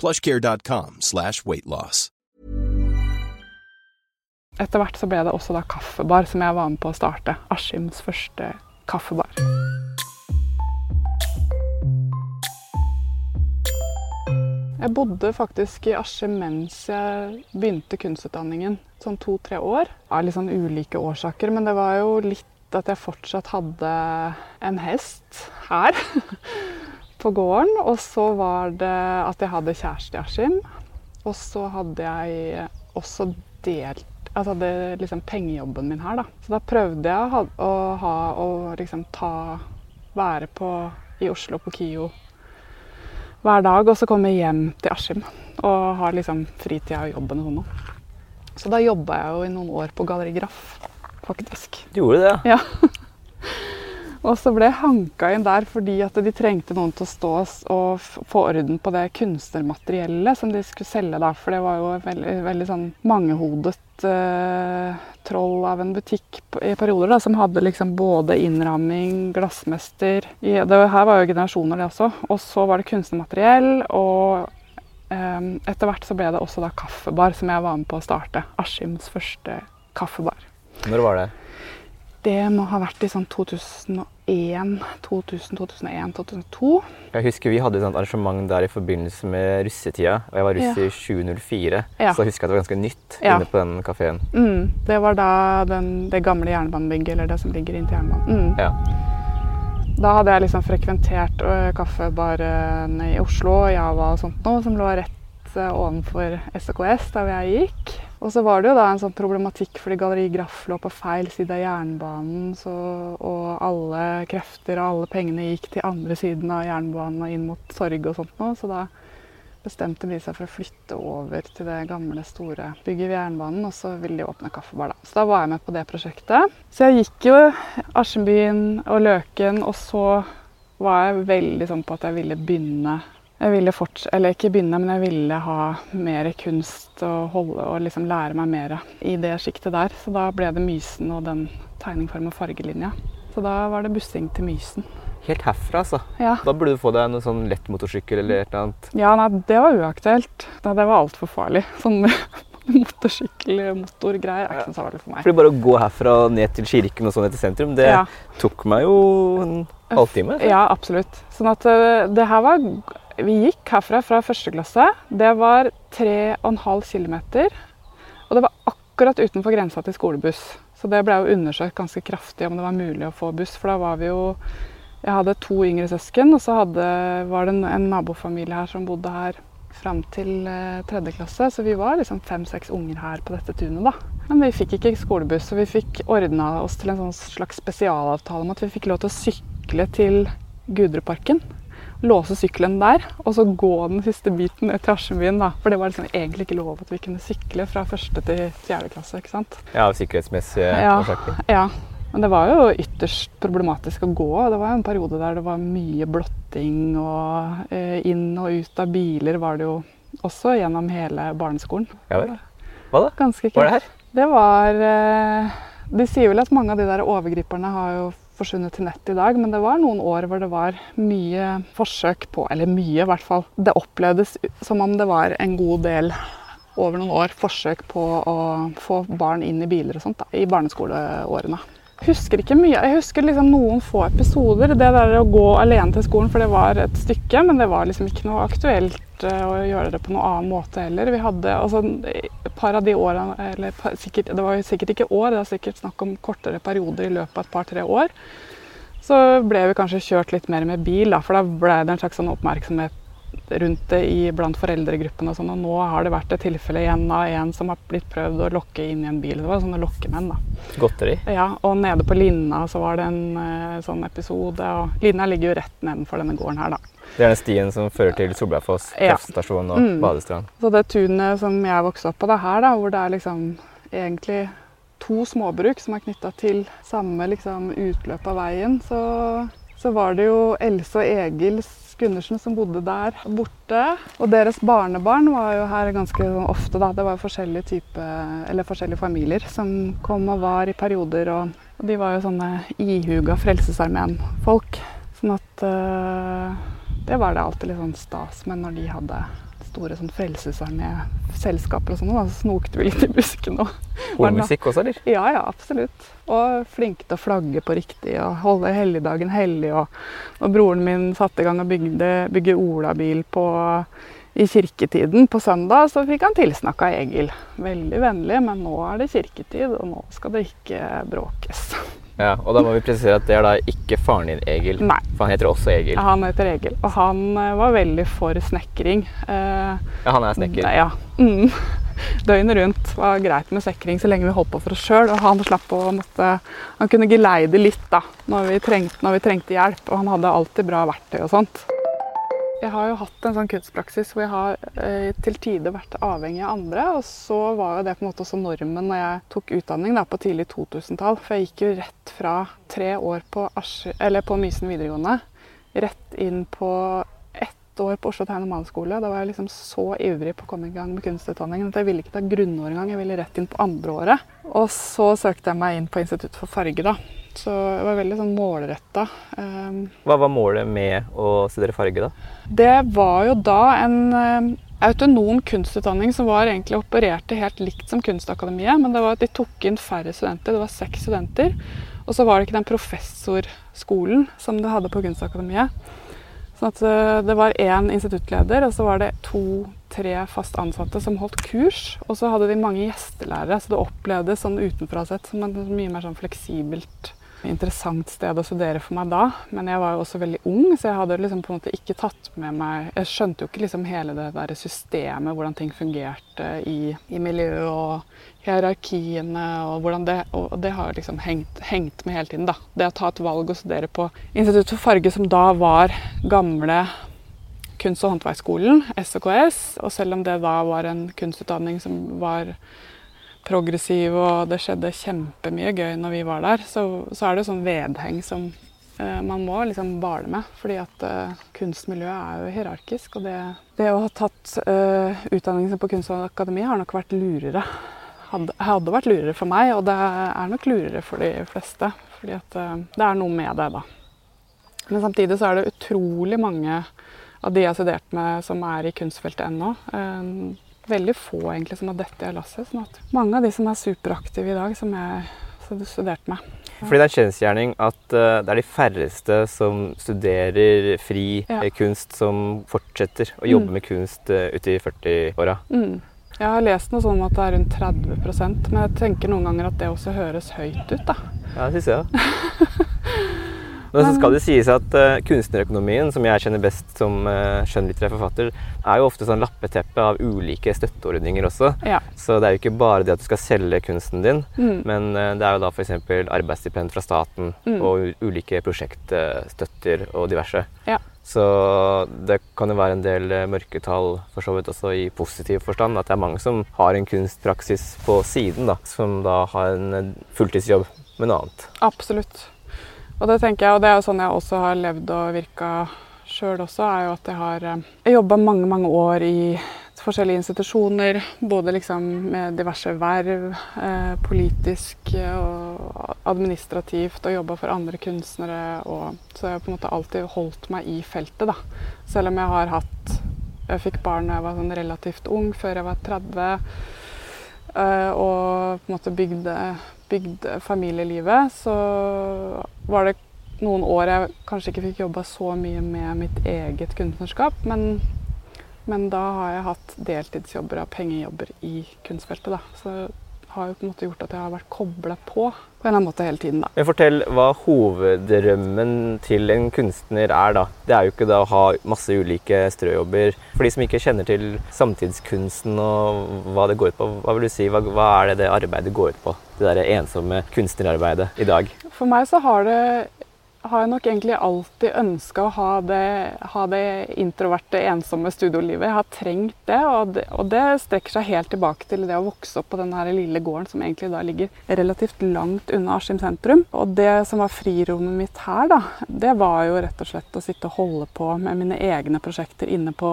plushcare.com slash weightloss. Etter hvert så ble det også da kaffebar som jeg var med på å starte. Askims første kaffebar. Jeg bodde faktisk i Askim mens jeg begynte kunstutdanningen. Sånn to-tre år. Av litt sånn ulike årsaker. Men det var jo litt at jeg fortsatt hadde en hest her på gården. Og så var det at jeg hadde kjæreste i Askim. Og så hadde jeg også delt Altså hadde liksom pengejobben min her, da. Så da prøvde jeg å, ha, å liksom ta Være på i Oslo, på KIO hver dag, og så komme hjem til Askim og ha liksom fritida og jobben og sånn. Så da jobba jeg jo i noen år på Galleri Graff, faktisk. Du gjorde det, ja? Og så ble jeg hanka inn der fordi at de trengte noen til å stå og få orden på det kunstnermateriellet som de skulle selge. da, For det var jo veldig, veldig sånn mangehodet eh, troll av en butikk i perioder da, som hadde liksom både innramming, glassmester det, Her var jo generasjoner, det også. Og så var det kunstnermateriell. Og eh, etter hvert så ble det også da kaffebar, som jeg var med på å starte. Askims første kaffebar. Når var det? Det må ha vært i sånn 2001, 2000, 2001, 2002. Jeg husker vi hadde et arrangement der i forbindelse med russetida. Og jeg var russ i 2004, ja. så jeg husker at det var ganske nytt ja. inne på den kafeen. Mm, det var da den, det gamle jernbanebygget, eller det som ligger inntil jernbanen. Mm. Ja. Da hadde jeg liksom frekventert kaffebaren i Oslo, Java og sånt noe, som lå rett ovenfor SKS, der jeg gikk. Og så var det jo da en sånn problematikk fordi Galleri Graff lå på feil side av jernbanen. Så, og alle krefter og alle pengene gikk til andre siden av jernbanen og inn mot Sorg og sånt noe. Så da bestemte de seg for å flytte over til det gamle, store bygget ved jernbanen. Og så ville de åpne kaffebar, da. Så da var jeg med på det prosjektet. Så jeg gikk jo Askjenbyen og Løken, og så var jeg veldig sånn på at jeg ville begynne jeg ville fort, eller ikke begynne, men jeg ville ha mer kunst og, holde, og liksom lære meg mer i det sjiktet der. Så da ble det Mysen og den tegningform og fargelinja. Så da var det bussing til Mysen. Helt herfra, altså? Ja. Da burde du få deg en sånn lettmotorsykkel eller eller annet? Ja, nei, det var uaktuelt. Det var altfor farlig. Sånn motorsykkel, motorgreier er ikke noe særlig for meg. Fordi bare å gå herfra ned til kirken og sånn etter sentrum, det ja. tok meg jo en halvtime? Ja, absolutt. Sånn at eh, det her var vi gikk herfra fra første klasse. Det var 3,5 km. Og det var akkurat utenfor grensa til skolebuss. Så det ble jo undersøkt ganske kraftig om det var mulig å få buss. For da var vi jo Jeg hadde to yngre søsken, og så hadde, var det en, en nabofamilie her som bodde her fram til eh, tredje klasse. Så vi var liksom fem-seks unger her på dette tunet, da. Men vi fikk ikke skolebuss, så vi fikk ordna oss til en sånn slags spesialavtale om at vi fikk lov til å sykle til Gudruparken låse sykkelen der, og så gå den siste biten ned til da. For det var liksom egentlig ikke lov at vi kunne sykle fra første til fjerde klasse. ikke sant? Ja, Av sikkerhetsmessige ja. Ja. Men det var jo ytterst problematisk å gå. Det var jo en periode der det var mye blotting, og eh, inn og ut av biler var det jo også gjennom hele barneskolen. Ja vel. Hva da? Ganske kult. Hva er det her? Det var eh, De sier vel at mange av de der overgriperne har jo forsvunnet til nett i dag, men det var noen år hvor det var mye forsøk på Eller mye, i hvert fall. Det opplevdes som om det var en god del over noen år forsøk på å få barn inn i biler og sånt da, i barneskoleårene. Husker ikke mye. Jeg husker liksom noen få episoder. Det der å gå alene til skolen, for det var et stykke, men det var liksom ikke noe aktuelt eh, å gjøre det på noen annen måte heller. Vi hadde altså, et par av de årene eller sikkert, Det var sikkert ikke år, det var sikkert snakk om kortere perioder i løpet av et par-tre år. Så ble vi kanskje kjørt litt mer med bil, da, for da ble det en slags sånn oppmerksomhet rundt det i, blant foreldregruppen. Og sånn, og nå har det vært et tilfelle igjen av en som har blitt prøvd å lokke inn i en bil. Det var sånne lokkemenn. da. Godteri? Ja, og nede på Linna så var det en uh, sånn episode. og Linna ligger jo rett nedenfor denne gården her, da. Det er den stien som fører til Solbergfoss kreftstasjon og mm. badestrand. Så det tunet som jeg vokste opp på, det er her, da, hvor det er liksom egentlig to småbruk som er knytta til samme liksom, utløp av veien, så, så var det jo Else og Egils Gundersen som bodde der borte. Og deres barnebarn var jo her ganske ofte, da. Det var forskjellige typer, eller forskjellige familier som kom og var i perioder. Og, og de var jo sånne ihuga Frelsesarmeen-folk. Sånn at uh, det var det alltid litt sånn stas med når de hadde store sånn Frelsesarmé-selskaper og sånn. Da snokte vi litt i busken. Hornmusikk også, eller? Ja, ja, absolutt. Og flinke til å flagge på riktig og holde helligdagen hellig. Og, og broren min satte i gang og bygde, bygge olabil på i kirketiden på søndag så fikk han tilsnakka Egil. Veldig vennlig, men nå er det kirketid, og nå skal det ikke bråkes. Ja, Og da må vi presisere at det er da ikke faren din Egil. Nei. For han heter også Egil. Ja, han heter Egil. Og han eh, var veldig for snekring. Eh, ja, han er snekker. Ja. Mm. Døgnet rundt var greit med snekring så lenge vi holdt på for oss sjøl. Og han slapp å måtte Han kunne geleide litt da, når vi, trengte, når vi trengte hjelp. Og han hadde alltid bra verktøy og sånt. Jeg har jo hatt en sånn kunstpraksis hvor jeg har eh, til tider vært avhengig av andre. Og så var jo det på en måte også normen når jeg tok utdanning da, på tidlig 2000-tall. For jeg gikk jo rett fra tre år på, Asje, på Mysen videregående rett inn på ett år på Oslo Tegn- og Maleskole. Da var jeg liksom så ivrig på å komme i gang med kunstutdanningen at jeg ville ikke ta grunnåret engang. Jeg ville rett inn på andre året. Og så søkte jeg meg inn på Institutt for farge, da. Så jeg var veldig sånn målretta. Um, Hva var målet med å studere farge, da? Det var jo da en um, autonom kunstutdanning som var egentlig opererte helt likt som Kunstakademiet. Men det var at de tok inn færre studenter. Det var seks studenter. Og så var det ikke den professorskolen som de hadde på Kunstakademiet. Sånn at uh, det var én instituttleder, og så var det to-tre fast ansatte som holdt kurs. Og så hadde de mange gjestelærere, så det opplevdes sånn utenfra sett som et mye mer sånn fleksibelt interessant sted å studere for meg da. Men jeg var jo også veldig ung, så jeg hadde liksom på en måte ikke tatt med meg Jeg skjønte jo ikke liksom hele det der systemet, hvordan ting fungerte i, i miljøet og hierarkiene og hvordan det Og det har liksom hengt, hengt med hele tiden, da. Det å ta et valg og studere på Institutt for farge, som da var gamle kunst- og håndverksskolen, SKS, og selv om det da var en kunstutdanning som var progressiv, og det skjedde kjempemye gøy når vi var der, så, så er det sånn vedheng som eh, man må liksom bale med. Fordi at eh, kunstmiljøet er jo hierarkisk. Og det, det å ha tatt eh, utdannelsen på Kunstakademiet har nok vært lurere. Hadde, hadde vært lurere for meg, og det er nok lurere for de fleste. Fordi at eh, det er noe med det, da. Men samtidig så er det utrolig mange av de jeg har studert med som er i kunstfeltet ennå. Veldig få egentlig som har dette i lasset. sånn at mange av de som er superaktive i dag, som jeg studerte med. Fordi det er en kjensgjerning at uh, det er de færreste som studerer fri ja. Eh, kunst, som fortsetter å jobbe mm. med kunst uh, ute i 40-åra. Mm. Jeg har lest noe sånn at det er rundt 30% men jeg tenker noen ganger at det også høres høyt ut. da. Ja, det syns jeg. Men så skal det sies at uh, kunstnerøkonomien, som jeg kjenner best som uh, skjønnlitterær forfatter, er jo ofte sånn lappeteppe av ulike støtteordninger også. Ja. Så det er jo ikke bare det at du skal selge kunsten din, mm. men uh, det er jo da f.eks. arbeidsstipend fra staten mm. og ulike prosjektstøtter og diverse. Ja. Så det kan jo være en del mørketall for så vidt også i positiv forstand. At det er mange som har en kunstpraksis på siden, da, som da har en fulltidsjobb med noe annet. Absolutt. Og det tenker jeg, og det er jo sånn jeg også har levd og virka sjøl også, er jo at jeg har eh, jobba mange, mange år i forskjellige institusjoner, både liksom med diverse verv, eh, politisk og administrativt, og jobba for andre kunstnere. Og, så jeg har på en måte alltid holdt meg i feltet, da. Selv om jeg har hatt Jeg fikk barn da jeg var sånn relativt ung, før jeg var 30. Eh, og på en måte bygde, bygde familielivet, så var det noen år jeg kanskje ikke fikk jobba så mye med mitt eget kunstnerskap. Men, men, da har jeg hatt deltidsjobber og pengejobber i kunstfeltet. Da. Så har jo på en måte gjort at jeg har vært kobla på på en eller annen måte hele tiden. da. Men Fortell hva hoveddrømmen til en kunstner er, da. Det er jo ikke da å ha masse ulike strøjobber. For de som ikke kjenner til samtidskunsten og hva det går ut på, hva vil du si, hva, hva er det det arbeidet går ut på? Det der ensomme kunstnerarbeidet i dag? For meg så har det har jeg nok egentlig alltid ønska å ha det, ha det, introverte, ensomme studiolivet. Jeg har trengt det og, det, og det strekker seg helt tilbake til det å vokse opp på denne lille gården som egentlig da ligger relativt langt unna Askim sentrum. Og det som var frirommet mitt her, da, det var jo rett og slett å sitte og holde på med mine egne prosjekter inne på,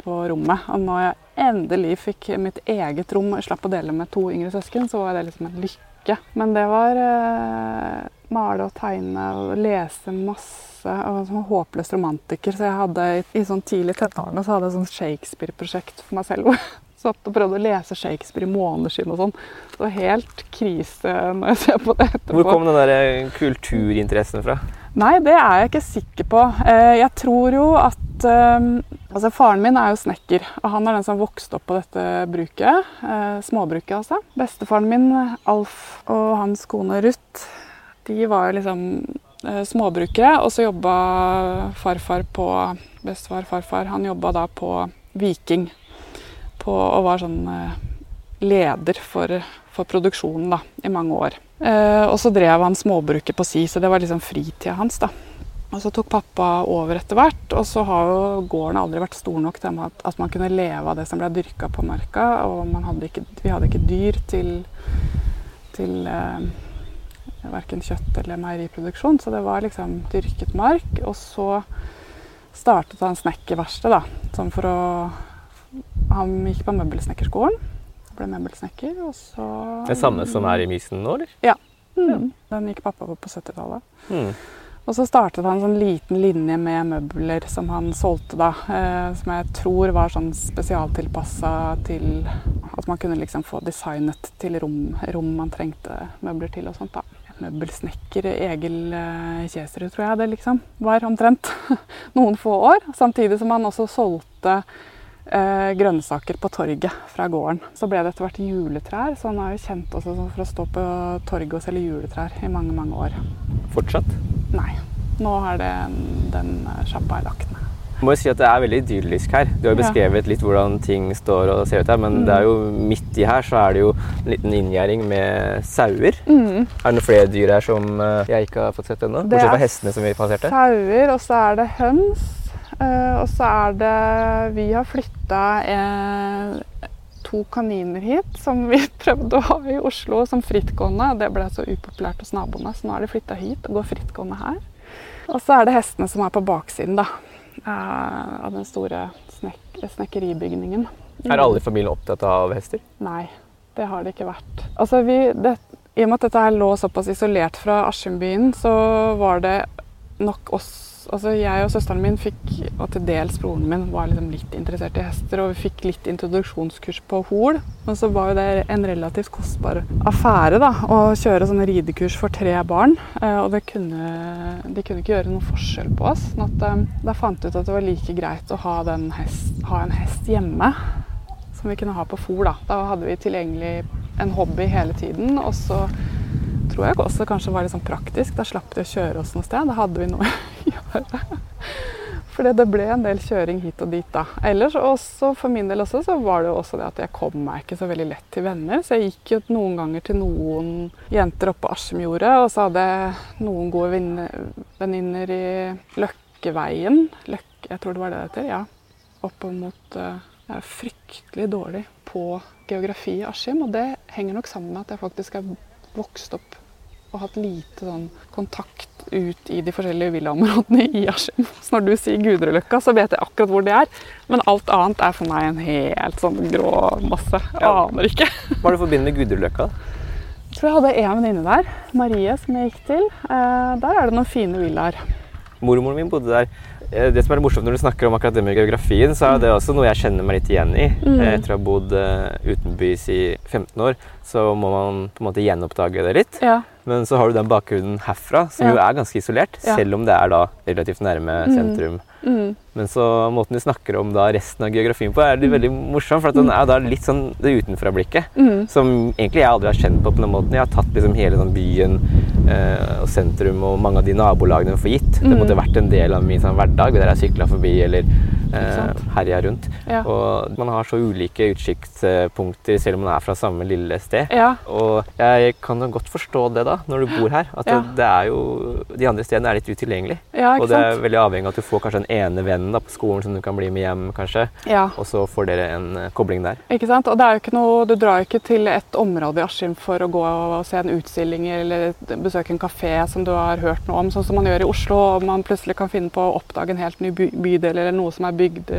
på rommet. Og når jeg endelig fikk mitt eget rom og slapp å dele med to yngre søsken, så var det liksom en lykke ikke. Men det var eh, male og tegne og lese masse. Og sånn håpløs romantiker. Så jeg hadde i sånn tidlig tenårene så hadde jeg sånn Shakespeare-prosjekt for meg selv. Satt og prøvde å lese Shakespeare i måneskinn og sånn. Det var helt krise når jeg ser på det etterpå. Hvor kom den der eh, kulturinteressen fra? Nei, det er jeg ikke sikker på. Eh, jeg tror jo at eh, Altså, faren min er jo snekker, og han er den som vokste opp på dette bruket. Småbruket, altså. Bestefaren min, Alf, og hans kone Ruth, de var jo liksom småbrukere. Og så jobba farfar på Bestefar, farfar, han jobba da på Viking. På, og var sånn leder for, for produksjonen da, i mange år. Eh, og så drev han småbruket på si, så det var liksom fritida hans. da. Og Så tok pappa over etter hvert, og så har jo gården aldri vært stor nok til at man kunne leve av det som ble dyrka på marka. Og hadde ikke, vi hadde ikke dyr til, til eh, verken kjøtt eller meieriproduksjon, så det var liksom dyrket mark. Og så startet han snekkerverkstedet, da. Sånn for å Han gikk på møbelsnekkerskolen ble møbelsnekker. Og så Det samme som er i Mysen nå, eller? Ja. Mm. Den gikk pappa på på 70-tallet. Mm. Og så startet han en sånn liten linje med møbler som han solgte, da. Eh, som jeg tror var sånn spesialtilpassa til at man kunne liksom få designet til rom, rom man trengte møbler til og sånt, da. Møbelsnekker Egil eh, tror jeg det liksom var omtrent. Noen få år. Samtidig som han også solgte grønnsaker på torget fra gården. Så ble det etter hvert juletrær, så han er jo kjent også for å stå på torget og selge juletrær i mange, mange år. Fortsatt? Nei. Nå har det, den sjappa lagt ned. Jeg må jo si at Det er veldig idyllisk her. Du har jo beskrevet litt hvordan ting står og ser ut her, men mm. det er jo midt i her så er det jo en liten inngjerding med sauer. Mm. Er det noen flere dyr her som eh, jeg ikke har fått sett ennå? Bortsett fra hestene som vi passerte? Sauer, og så er det høns. Uh, og så er det Vi har flytta uh, to kaniner hit som vi prøvde å ha i Oslo som frittgående. Det ble så upopulært hos naboene, så nå har de flytta hit og går frittgående her. Og så er det hestene som er på baksiden da, uh, av den store snek snekkeribygningen. Er alle i familien opptatt av hester? Nei, det har det ikke vært. Altså, vi, det, I og med at dette her lå såpass isolert fra Askimbyen, så var det nok oss altså Jeg og søsteren min fikk, og til dels broren min, var liksom litt interessert i hester. Og vi fikk litt introduksjonskurs på Hol. Men så var jo det en relativt kostbar affære da, å kjøre sånne ridekurs for tre barn. Og og kunne, de kunne ikke gjøre noen forskjell på oss. sånn at eh, Da fant vi ut at det var like greit å ha, hest, ha en hest hjemme som vi kunne ha på fôr. Da. da hadde vi tilgjengelig en hobby hele tiden. Og så tror jeg også kanskje var litt sånn praktisk. Da slapp de å kjøre oss noe sted. Da hadde vi noe For det ble en del kjøring hit og dit da. Ellers også, for min del også, så var det jo også det at jeg kom meg ikke så veldig lett til venner. Så jeg gikk jo noen ganger til noen jenter oppe på Askimjordet, og så hadde jeg noen gode venninner i Løkkeveien. Løkke, jeg tror det var det det heter. Ja. Opp mot uh, Jeg er fryktelig dårlig på geografi i Askim, og det henger nok sammen med at jeg faktisk har vokst opp og hatt lite sånn kontakt ut i de forskjellige villaområdene i Askim. Så når du sier Gudreløkka, så vet jeg akkurat hvor det er. Men alt annet er for meg en helt sånn grå masse. Jeg aner ikke. Hva er det du forbinder med Gudreløkka? Jeg tror jeg hadde en venninne der, Marie, som jeg gikk til. Eh, der er det noen fine villaer. Mormoren min bodde der. Eh, det som er morsomt når du snakker om akkurat det med geografien, så er det også noe jeg kjenner meg litt igjen i. Mm. Eh, etter å ha bodd utenbys i 15 år, så må man på en måte gjenoppdage det litt. Ja. Men så har du den bakgrunnen herfra, som ja. jo er ganske isolert, selv om det er da relativt nærme mm. sentrum. Mm. Men så måten de snakker om da resten av geografien på, er veldig morsom. For den er da litt sånn det utenfra-blikket. Mm. Som egentlig jeg aldri har kjent på på den måten. Jeg har tatt liksom hele sånn byen eh, og sentrum og mange av de nabolagene for gitt. Mm. Det måtte vært en del av min sånn, hverdag der jeg sykla forbi eller eh, herja rundt. Ja. Og man har så ulike utsiktspunkter selv om man er fra samme lille sted. Ja. Og jeg kan jo godt forstå det da, når du bor her. At ja. det, det, er jo De andre stedene er litt utilgjengelige. og det er veldig avhengig av at du får kanskje en ene venn vennen da, på skolen som du kan bli med hjem, kanskje. Ja. Og så får dere en uh, kobling der. Ikke sant. Og det er jo ikke noe, du drar jo ikke til et område i Askim for å gå og se en utstilling eller besøke en kafé som du har hørt noe om, sånn som man gjør i Oslo. Og man plutselig kan finne på å oppdage en helt ny by bydel eller noe som er bygd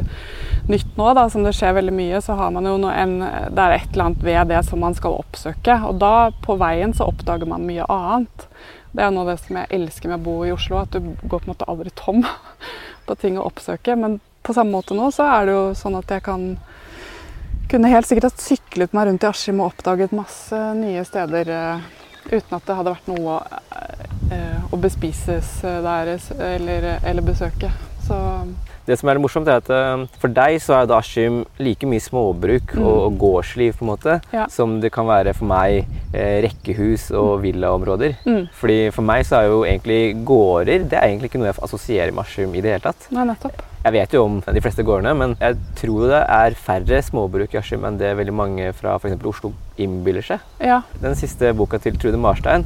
nytt nå, da, som det skjer veldig mye. Så har man jo en, det er et eller annet ved det som man skal oppsøke. Og da, på veien, så oppdager man mye annet. Det er noe av det som jeg elsker med å bo i Oslo, at du går på en måte aldri tom på ting å oppsøke. Men på samme måte nå så er det jo sånn at jeg kan kunne helt sikkert ha syklet meg rundt i Askim og oppdaget masse nye steder uh, uten at det hadde vært noe uh, å bespises der eller, eller besøke. Det som er morsomt, er at for deg så er Askim like mye småbruk mm. og gårdsliv på en måte, ja. som det kan være for meg eh, rekkehus og mm. villaområder. Mm. Fordi For meg så er jo egentlig gårder det er egentlig ikke noe jeg assosierer med Askim i det hele tatt. Nei, nettopp. Jeg vet jo om de fleste gårdene, men jeg tror det er færre småbruk i Askim enn det veldig mange fra f.eks. Oslo innbiller seg. Ja. Den siste boka til Trude Marstein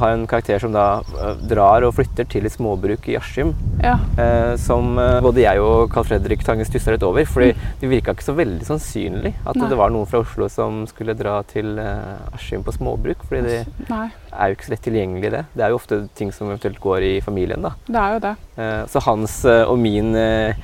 har en karakter som da eh, drar og flytter til et småbruk i Askim. Ja. Eh, som eh, både jeg og Carl Fredrik Tangen stussa litt over. fordi mm. det virka ikke så veldig sannsynlig at Nei. det var noen fra Oslo som skulle dra til eh, Askim på småbruk. fordi det Nei. Er jo ikke så lett tilgjengelig, det. Det er jo ofte ting som eventuelt går i familien. da. Det er jo det. Eh, så hans eh, og min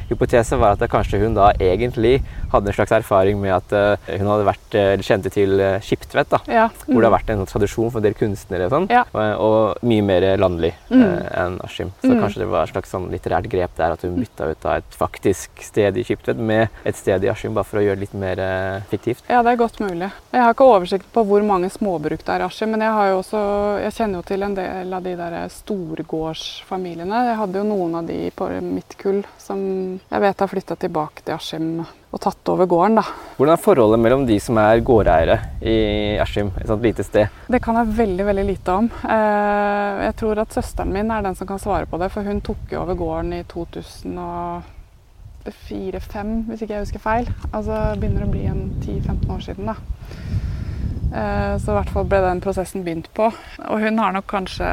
hypotese var at kanskje hun da egentlig hadde en slags erfaring med at hun hadde vært eller kjente til Skiptvet, da, ja. mm. hvor det har vært en sånn tradisjon for en del kunstnere og sånn, ja. og, og, mye mer landlig mm. enn Askim. Så mm. kanskje det var et slags sånn litterært grep der at hun bytta ut av et faktisk sted i Skiptvet med et sted i Askim, bare for å gjøre det litt mer fiktivt. Ja, det er godt mulig. Jeg har ikke oversikt på hvor mange småbruk det er i Askim, men jeg, har jo også, jeg kjenner jo til en del av de der storgårdsfamiliene. Jeg hadde jo noen av de på mitt kull som jeg vet har flytta tilbake til Askim og tatt over gården. da. Hvordan er forholdet mellom de som er gårdeiere i Askim, et sånt lite sted? Det kan jeg veldig veldig lite om. Eh, jeg tror at søsteren min er den som kan svare på det, for hun tok jo over gården i 2004-2005, hvis ikke jeg husker feil. Altså begynner å bli en 10-15 år siden, da. Eh, så i hvert fall ble den prosessen begynt på. Og hun har nok kanskje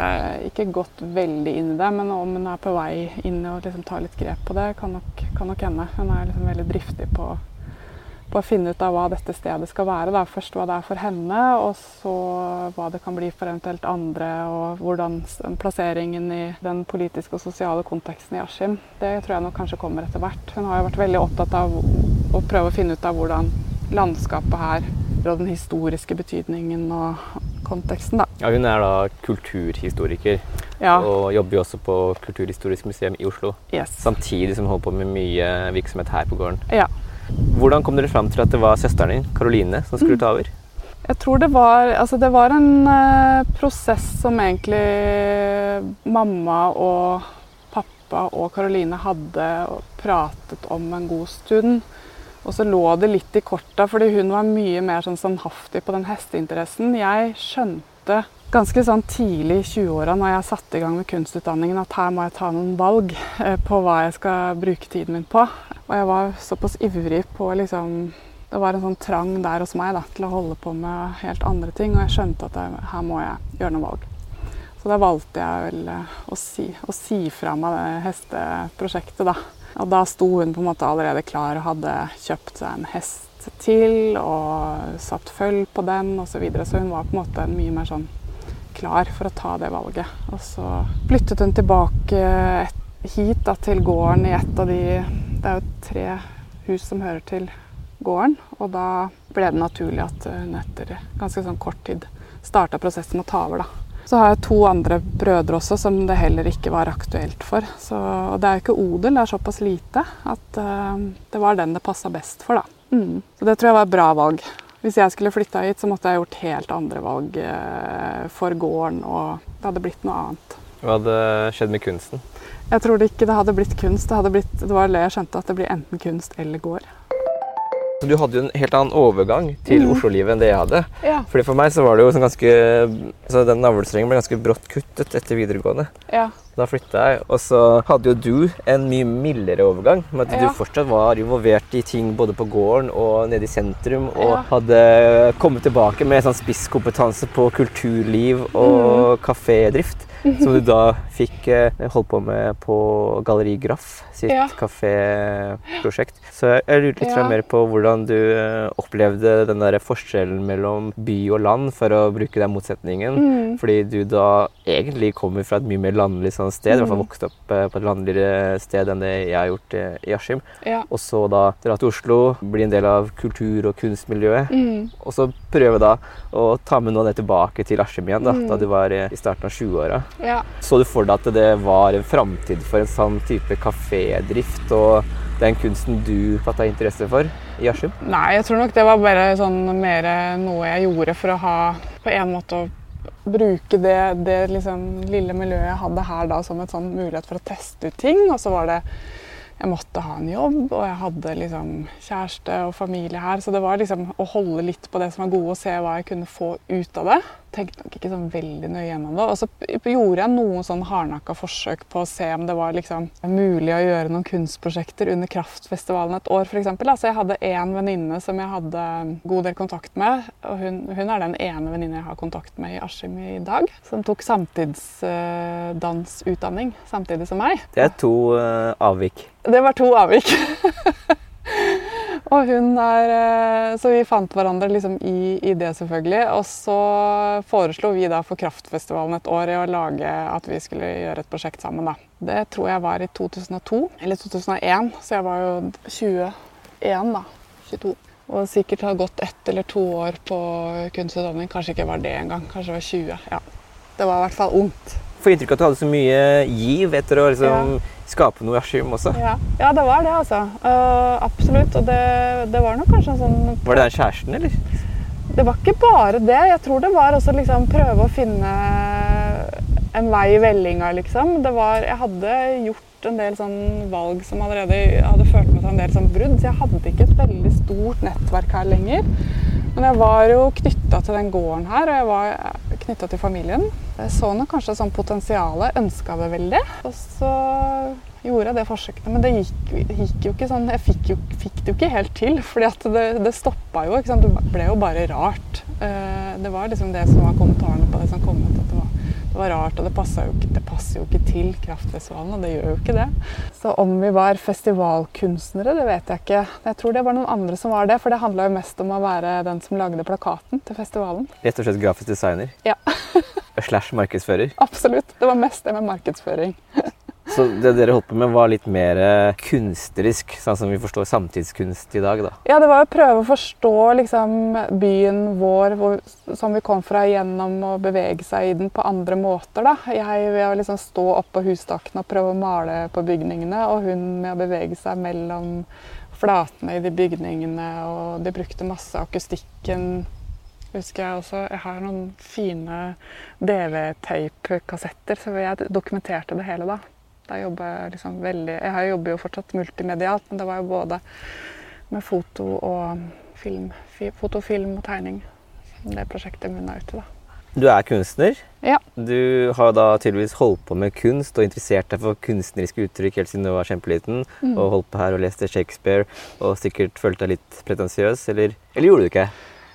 ikke gått veldig inn i det, men om hun er på vei inn og liksom tar litt grep på det, kan nok, kan nok hende. Hun er liksom veldig driftig på, på, å finne ut av hva dette stedet skal være. Da. Først hva det er for henne, og så hva det kan bli for eventuelt andre. Og hvordan plasseringen i den politiske og sosiale konteksten i Askim. Det tror jeg nok kanskje kommer etter hvert. Hun har jo vært veldig opptatt av å prøve å finne ut av hvordan landskapet her og den historiske betydningen og konteksten. Da. Ja, hun er da kulturhistoriker ja. og jobber jo også på Kulturhistorisk museum i Oslo. Yes. Samtidig som hun holder på med mye virksomhet her på gården. Ja. Hvordan kom dere fram til at det var søsteren din, Karoline, som skulle mm. ta over? Jeg tror det var, altså det var en uh, prosess som egentlig mamma og pappa og Karoline hadde pratet om en god stund. Og så lå det litt i korta, fordi hun var mye mer sånn standhaftig på den hesteinteressen. Jeg skjønte ganske sånn tidlig i 20-åra når jeg satte i gang med kunstutdanningen, at her må jeg ta noen valg eh, på hva jeg skal bruke tiden min på. Og jeg var såpass ivrig på liksom Det var en sånn trang der hos meg da, til å holde på med helt andre ting, og jeg skjønte at jeg, her må jeg gjøre noen valg. Så da valgte jeg vel eh, å si, å si fra meg det hesteprosjektet, da. Og da sto hun på en måte allerede klar og hadde kjøpt seg en hest til og satt følg på den osv. Så, så hun var på en måte mye mer sånn klar for å ta det valget. Og så flyttet hun tilbake hit da, til gården i et av de Det er jo tre hus som hører til gården. Og da ble det naturlig at hun etter ganske sånn kort tid starta prosessen med å ta over. da. Så har jeg to andre brødre også som det heller ikke var aktuelt for. Så, og det er jo ikke odel, det er såpass lite at uh, det var den det passa best for, da. Mm. Så det tror jeg var et bra valg. Hvis jeg skulle flytta hit, så måtte jeg gjort helt andre valg uh, for gården, og det hadde blitt noe annet. Hva hadde skjedd med kunsten? Jeg tror det ikke det hadde blitt kunst. Det, hadde blitt, det var det jeg skjønte, at det blir enten kunst eller gård. Så du hadde jo en helt annen overgang til mm. Oslo-livet enn det jeg hadde. Ja. Fordi For meg så var det jo sånn ganske så Den navlestrengen ble ganske brått kuttet etter videregående. Ja. Da flytta jeg, og så hadde jo du en mye mildere overgang. Med at ja. du fortsatt var involvert i ting både på gården og nede i sentrum. Og ja. hadde kommet tilbake med sånn spisskompetanse på kulturliv og mm. kafédrift. Som du da fikk eh, holdt på med på Galleri Graff sitt ja. kaféprosjekt. Så jeg lurte litt ja. mer på hvordan du eh, opplevde den der forskjellen mellom by og land, for å bruke den motsetningen. Mm. Fordi du da egentlig kommer fra et mye mer landlig sånn sted, mm. i hvert fall mm. vokst opp eh, på et landligere sted enn det jeg har gjort i Askim. Ja. Og så da dra til Oslo, bli en del av kultur- og kunstmiljøet. Mm. Og så prøve da å ta med noe av det tilbake til Askim igjen, da, mm. da du var i starten av 20-åra. Ja. Så du for deg at det var en framtid for en sånn type kafédrift og den kunsten du fatta interesse for i Askim? Nei, jeg tror nok det var bare sånn mer noe jeg gjorde for å ha på en måte å bruke det, det liksom, lille miljøet jeg hadde her da som en sånn mulighet for å teste ut ting. Og så var det jeg måtte ha en jobb, og jeg hadde liksom kjæreste og familie her. Så det var liksom å holde litt på det som var gode, og se hva jeg kunne få ut av det tenkte nok ikke sånn veldig nøye gjennom det. Og så gjorde jeg noen sånn hardnakka forsøk på å se om det var liksom mulig å gjøre noen kunstprosjekter under Kraftfestivalen et år, f.eks. Altså jeg hadde én venninne som jeg hadde god del kontakt med. Og hun, hun er den ene venninne jeg har kontakt med i Askim i dag. Som tok samtidsdansutdanning samtidig som meg. Det er to uh, avvik. Det var to avvik. Og hun er eh, Så vi fant hverandre liksom i, i, det, selvfølgelig. Og så foreslo vi da for Kraftfestivalen et år i å lage at vi skulle gjøre et prosjekt sammen. da. Det tror jeg var i 2002, eller 2001, så jeg var jo 21 da. 22. Og sikkert har gått ett eller to år på kunstutdanning. Kanskje ikke var det engang. Kanskje det var 20. ja. Det var i hvert fall ungt. Får inntrykk av at du hadde så mye giv etter å liksom ja skape noe Askim også. Ja. ja. det var det, altså. Uh, absolutt. Og det, det, var nok kanskje en sånn Var det den kjæresten, eller? Det var ikke bare det. Jeg tror det var også liksom prøve å finne en vei i vellinga, liksom. Det var Jeg hadde gjort en del sånn valg som allerede hadde ført med seg en del sånn brudd, så jeg hadde ikke et veldig stort nettverk her lenger. Men jeg var jo knytta til den gården her, og jeg var knytta til familien. Jeg så nok kanskje sånn potensialet, ønska det veldig. Og så gjorde jeg det forsøket. Men det gikk, gikk jo ikke sånn Jeg fikk, jo, fikk, det jo ikke helt til, fordi at det, det stoppa jo. Det ble jo bare rart. Eh, det var liksom det som var kommentarene på det som kom ut. at det var rart, og det, jo ikke, det passer jo ikke til Kraftfestivalen, og det gjør jo ikke det. Så om vi var festivalkunstnere, det vet jeg ikke. Jeg tror det var noen andre som var det, for det handla jo mest om å være den som lagde plakaten til festivalen. Rett og slett grafisk designer? Ja. Slash markedsfører? Absolutt. Det var mest det med markedsføring. Så det dere holdt på med, var litt mer eh, kunstnerisk, sånn som vi forstår samtidskunst i dag? da? Ja, det var å prøve å forstå liksom, byen vår hvor, som vi kom fra, gjennom å bevege seg i den på andre måter. da. Jeg ved å liksom stå oppå hustakene og prøve å male på bygningene, og hun med å bevege seg mellom flatene i de bygningene. Og de brukte masse akustikken husker jeg også. Jeg har noen fine DV-tape-kassetter, så jeg dokumenterte det hele da. Da jobber jeg liksom veldig Jeg jobber jo fortsatt multimedialt, men det var jo både med foto og film. Foto, film og tegning. Det prosjektet munna ut i. Du er kunstner. Ja. Du har da tydeligvis holdt på med kunst og interessert deg for kunstneriske uttrykk helt siden du var kjempeliten. Mm. Og holdt på her og leste Shakespeare og sikkert følte deg litt pretensiøs, eller, eller gjorde du ikke?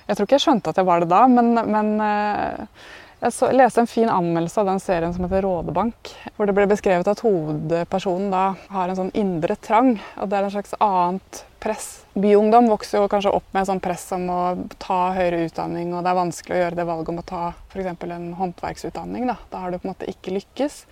Jeg tror ikke jeg skjønte at jeg var det da, men, men uh, Jeg så, leste en fin anmeldelse av den serien som heter Rådebank. Hvor det ble beskrevet at hovedpersonen da har en sånn indre trang. Og det er en slags annet press. Byungdom vokser jo kanskje opp med en sånn press om å ta høyere utdanning, og det er vanskelig å gjøre det valget om å ta f.eks. en håndverksutdanning. Da. da har du på en måte ikke lykkes.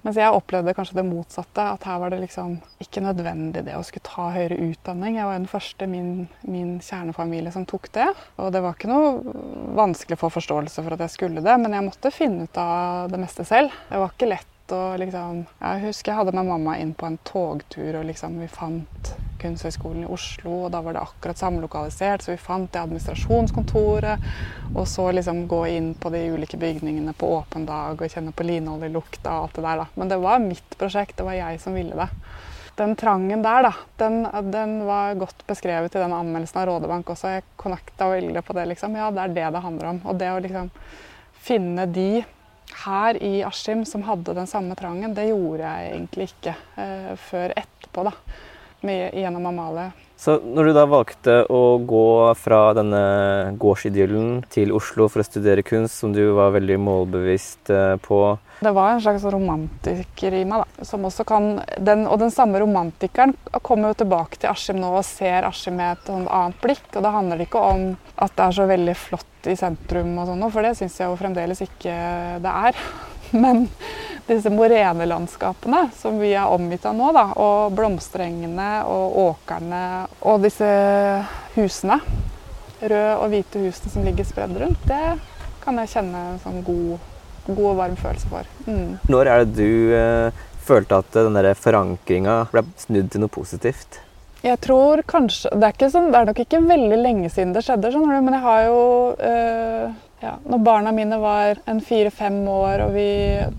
Mens jeg opplevde kanskje det motsatte. At her var det liksom ikke nødvendig det å skulle ta høyere utdanning. Jeg var den første i min, min, kjernefamilie som tok det. Og det var ikke noe vanskelig å få forståelse for at jeg skulle det, men jeg måtte finne ut av det meste selv. Det var ikke lett å liksom Jeg husker jeg hadde med mamma inn på en togtur, og liksom vi fant Kunsthøgskolen i Oslo, og da var det akkurat samlokalisert, så vi fant det administrasjonskontoret. Og så liksom gå inn på de ulike bygningene på åpen dag og kjenne på linoljelukta og alt det der, da. Men det var mitt prosjekt, det var jeg som ville det. Den trangen der, da, den, den var godt beskrevet i den anmeldelsen av Rådebank også. Jeg connecta veldig på det, liksom. Ja, det er det det handler om. Og det å liksom finne de her i Askim som hadde den samme trangen, det gjorde jeg egentlig ikke eh, før etterpå. da med, gjennom Amalie. Så når du da valgte å gå fra denne gårdsidyllen til Oslo for å studere kunst, som du var veldig målbevisst eh, på Det var en slags romantiker i meg, da. Som også kan, den, og den samme romantikeren kommer jo tilbake til Askim nå og ser Askim med et annet blikk. Og da handler det ikke om at det er så veldig flott i sentrum og sånn, for det syns jeg jo fremdeles ikke det er. Men disse morenelandskapene som vi er omgitt av nå, da, og blomsterengene og åkrene og disse husene, røde og hvite husene som ligger spredd rundt, det kan jeg kjenne en sånn god, god og varm følelse for. Mm. Når er det du eh, følte at den forankringa ble snudd til noe positivt? Jeg tror kanskje det er, sånn, det er, nok ikke veldig lenge siden det skjedde, men jeg har jo øh, ja, når barna mine var en fire-fem år, og vi,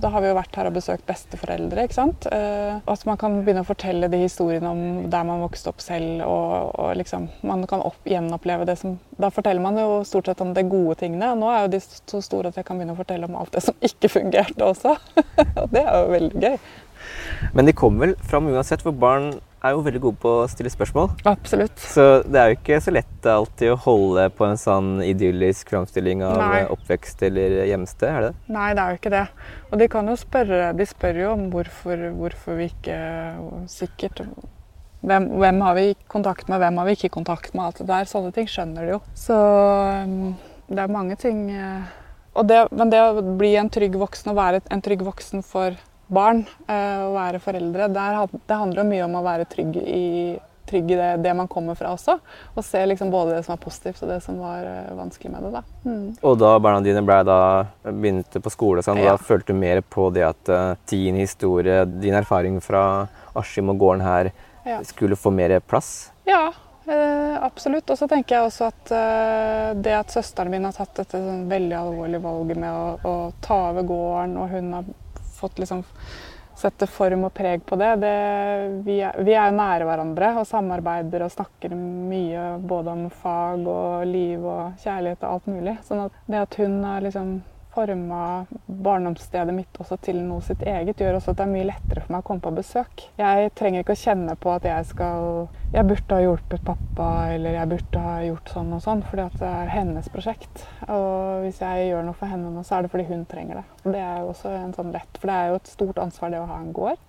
da har vi jo vært her og besøkt besteforeldre. ikke sant? Eh, at man kan begynne å fortelle de historiene om der man vokste opp selv. Og, og liksom, man kan opp, gjenoppleve det som Da forteller man jo stort sett om de gode tingene. Nå er jo de så store at jeg kan begynne å fortelle om alt det som ikke fungerte også. og det er jo veldig gøy. Men de kommer vel fram uansett, for barn er jo veldig gode på å stille spørsmål. Absolutt. Så det er jo ikke så lett alltid å holde på en sånn idyllisk framstilling av Nei. oppvekst eller hjemsted, er det det? Nei, det er jo ikke det. Og de kan jo spørre De spør jo om hvorfor, hvorfor vi ikke Sikkert hvem, hvem, har vi kontakt med, hvem har vi ikke kontakt med? alt det der. Sånne ting skjønner de jo. Så um, det er mange ting eh, det, Men det å bli en trygg voksen og være en trygg voksen for barn, eh, å være foreldre, det handler mye om å være trygg i, trygg i det, det, man kommer fra også. Og se liksom både det som er positivt og det som var uh, vanskelig med det. Da. Mm. Og da barna dine da, begynte på skole, sånn, ja. da følte du mer på det at uh, din historie, din erfaring fra Askim og gården her, ja. skulle få mer plass? Ja, Eh, absolutt. Og så tenker jeg også at det at søsteren min har tatt dette sånn veldig alvorlige valget med å, å ta over gården, og hun har fått liksom sette form og preg på det. det vi, er, vi er nære hverandre og samarbeider og snakker mye både om fag og liv og kjærlighet og alt mulig. Sånn at det at hun har liksom forma barndomsstedet mitt også til noe sitt eget, gjør også at det er mye lettere for meg å komme på besøk. Jeg trenger ikke å kjenne på at jeg skal Jeg burde ha hjulpet pappa, eller jeg burde ha gjort sånn og sånn, fordi at det er hennes prosjekt. Og hvis jeg gjør noe for henne nå, så er det fordi hun trenger det. Og det er jo også en sånn lett, for det er jo et stort ansvar det å ha en gård.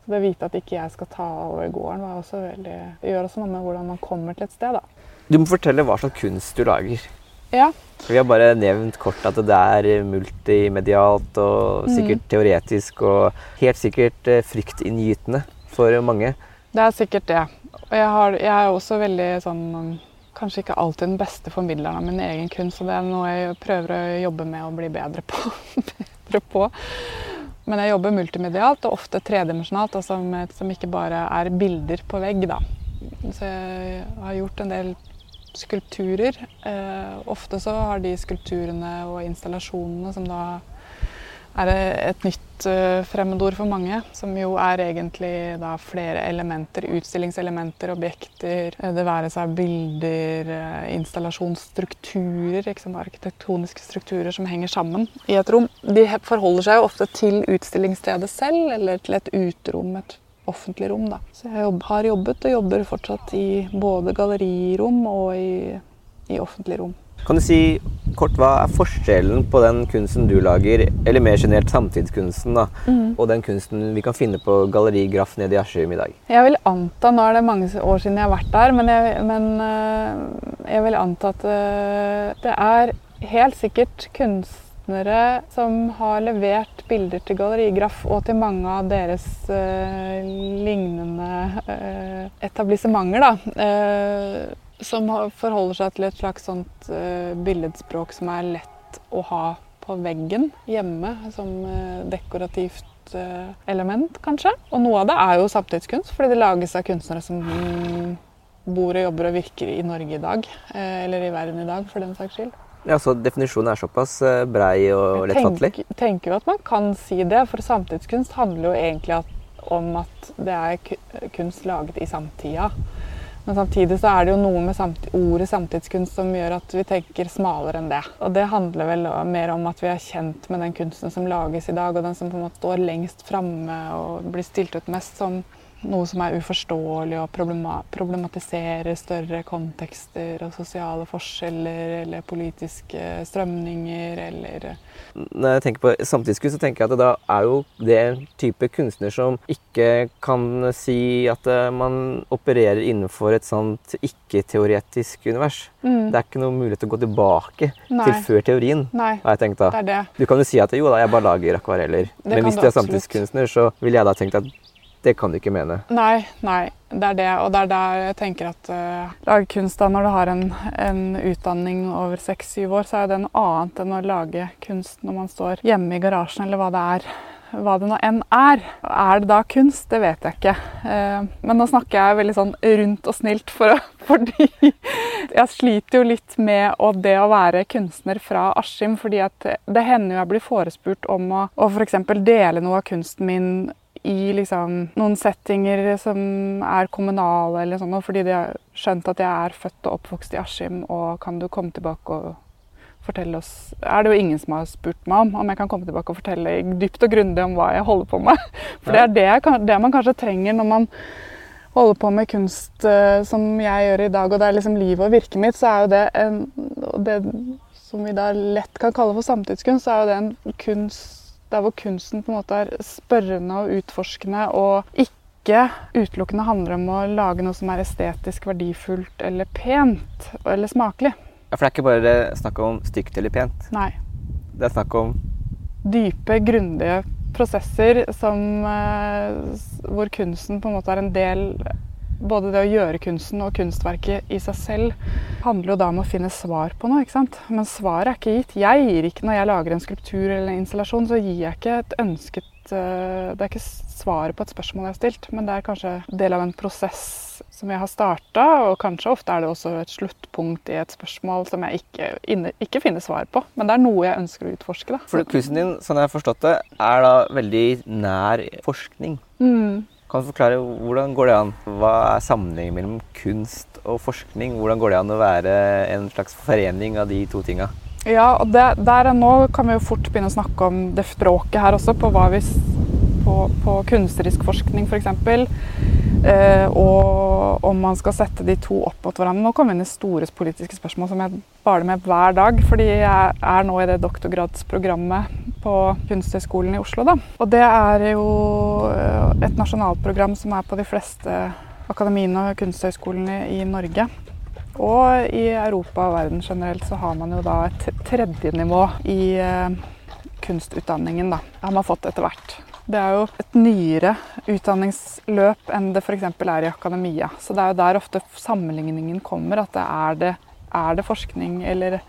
Så det å vite at ikke jeg skal ta over gården, var også veldig, gjør også noe med hvordan man kommer til et sted. da. Du må fortelle hva slags kunst du lager. Ja. Vi har bare nevnt kort at det er multimedialt og mm. sikkert mm. teoretisk og helt sikkert eh, fryktinngytende for mange. Det er sikkert det. Og jeg, har, jeg er også veldig sånn Kanskje ikke alltid den beste formidleren av min egen kunst, og det er noe jeg prøver å jobbe med å bli bedre på. bedre på. Men jeg jobber multimedialt og ofte tredimensjonalt, altså som ikke bare er bilder på vegg. Da. Så jeg har gjort en del skulpturer. Eh, ofte så har de skulpturene og installasjonene som da er et nytt uh, fremmedord for mange, som jo er egentlig da flere elementer, utstillingselementer, objekter. Eh, det være seg bilder, installasjonsstrukturer, liksom arkitektoniske strukturer som henger sammen i et rom. De forholder seg jo ofte til utstillingsstedet selv, eller til et uterom, et offentlig rom. Da. Så jeg jobb, har jobbet og jobber fortsatt i både gallerirom og i, i offentlig rom. Kan du si kort, hva er forskjellen på den kunsten du lager, eller mer generelt samtidskunsten, da, mm. og den kunsten vi kan finne på Galleri Graff nede i Askim i dag? Jeg vil anta, Nå er det mange år siden jeg har vært der, men jeg, men, uh, jeg vil anta at uh, det er helt sikkert kunstnere som har levert bilder til Gallerigraff og til mange av deres eh, lignende etablissementer. da som forholder seg til et slags sånt uh, billedspråk som er lett å ha på veggen hjemme som uh, dekorativt uh, element, kanskje. Og noe av det er jo samtidskunst, fordi det lages av kunstnere som bor og jobber og virker i Norge i dag. eller i verden i dag, for den saks skyld. Ja, Så definisjonen er såpass brei og lettfattelig? Jeg tenker, tenker jo at man kan si det, for samtidskunst handler jo egentlig om at det er kunst laget i samtida. Men samtidig så er det jo noe med samt, ordet samtidskunst som gjør at vi tenker smalere enn det. Og det handler vel mer om at vi er kjent med den kunsten som lages i dag, og den som på en måte står lengst framme og blir stilt ut mest som noe som er uforståelig og problematiserer større kontekster og sosiale forskjeller eller politiske strømninger eller Når jeg tenker på samtidskunst, så tenker jeg at da er jo det type kunstner som ikke kan si at eh, man opererer innenfor et sånt ikke-teoretisk univers. Mm. Det er ikke noe mulighet til å gå tilbake Nei. til før teorien, Nei. har jeg tenkt da. Det det. Du kan jo si at jo da, jeg bare lager akvareller. Det Men hvis du er samtidskunstner, så ville jeg da tenkt at det kan du ikke mene. Nei, nei. Det er det. Og det er der jeg tenker at uh, lage kunst da, når du har en, en utdanning over seks-syv år, så er det noe annet enn å lage kunst når man står hjemme i garasjen, eller hva det er. Hva det nå enn er. Er det da kunst? Det vet jeg ikke. Uh, men nå snakker jeg veldig sånn rundt og snilt, for, fordi jeg sliter jo litt med å, det å være kunstner fra Askim. fordi at det hender jo jeg blir forespurt om å, å f.eks. dele noe av kunsten min i liksom, noen settinger som er kommunale, eller sånn, fordi de har skjønt at jeg er født og oppvokst i Askim, og kan du komme tilbake og fortelle oss Er det jo ingen som har spurt meg om om jeg kan komme tilbake og fortelle dypt og grundig om hva jeg holder på med. For det er det, det man kanskje trenger når man holder på med kunst uh, som jeg gjør i dag, og det er liksom livet og virket mitt, så er jo det en det som vi da lett kan kalle for samtidskunst, så er jo det en kunst der hvor kunsten på en måte er spørrende og utforskende og ikke utelukkende handler om å lage noe som er estetisk verdifullt eller pent eller smakelig. Ja, For det er ikke bare snakk om stygt eller pent? Nei. Det er snakk om Dype, grundige prosesser som, eh, hvor kunsten på en måte er en del både det å gjøre kunsten og kunstverket i seg selv handler jo da om å finne svar på noe. ikke sant? Men svaret er ikke gitt. Jeg gir ikke, Når jeg lager en skulptur eller en installasjon, så gir jeg ikke et ønsket uh, Det er ikke svaret på et spørsmål jeg har stilt, men det er kanskje del av en prosess som jeg har starta, og kanskje ofte er det også et sluttpunkt i et spørsmål som jeg ikke, inne, ikke finner svar på. Men det er noe jeg ønsker å utforske. da. For Kunsten din, sånn jeg har forstått det, er da veldig nær forskning. Mm. Kan du forklare hvordan går det an? Hva er sammenhengen mellom kunst og forskning? Hvordan går det an å være en slags forening av de to tinga? Ja, og det, der nå kan vi jo fort begynne å snakke om det språket her også, på, hva vi, på, på kunstnerisk forskning f.eks. Eh, og om man skal sette de to opp mot hverandre. Nå kommer vi inn i store politiske spørsmål som jeg baler med hver dag. Fordi jeg er nå i det doktorgradsprogrammet på Kunsthøgskolen i Oslo. Da. Og det er jo eh, et nasjonalprogram som er på de fleste akademiene og kunsthøgskolene i Norge. Og i Europa og verden generelt så har man jo da et tredje nivå i eh, kunstutdanningen. da. Har man fått etter hvert. Det er jo et nyere utdanningsløp enn det f.eks. er i akademia. Så det er jo der ofte sammenligningen kommer. At det er, det er det forskning, eller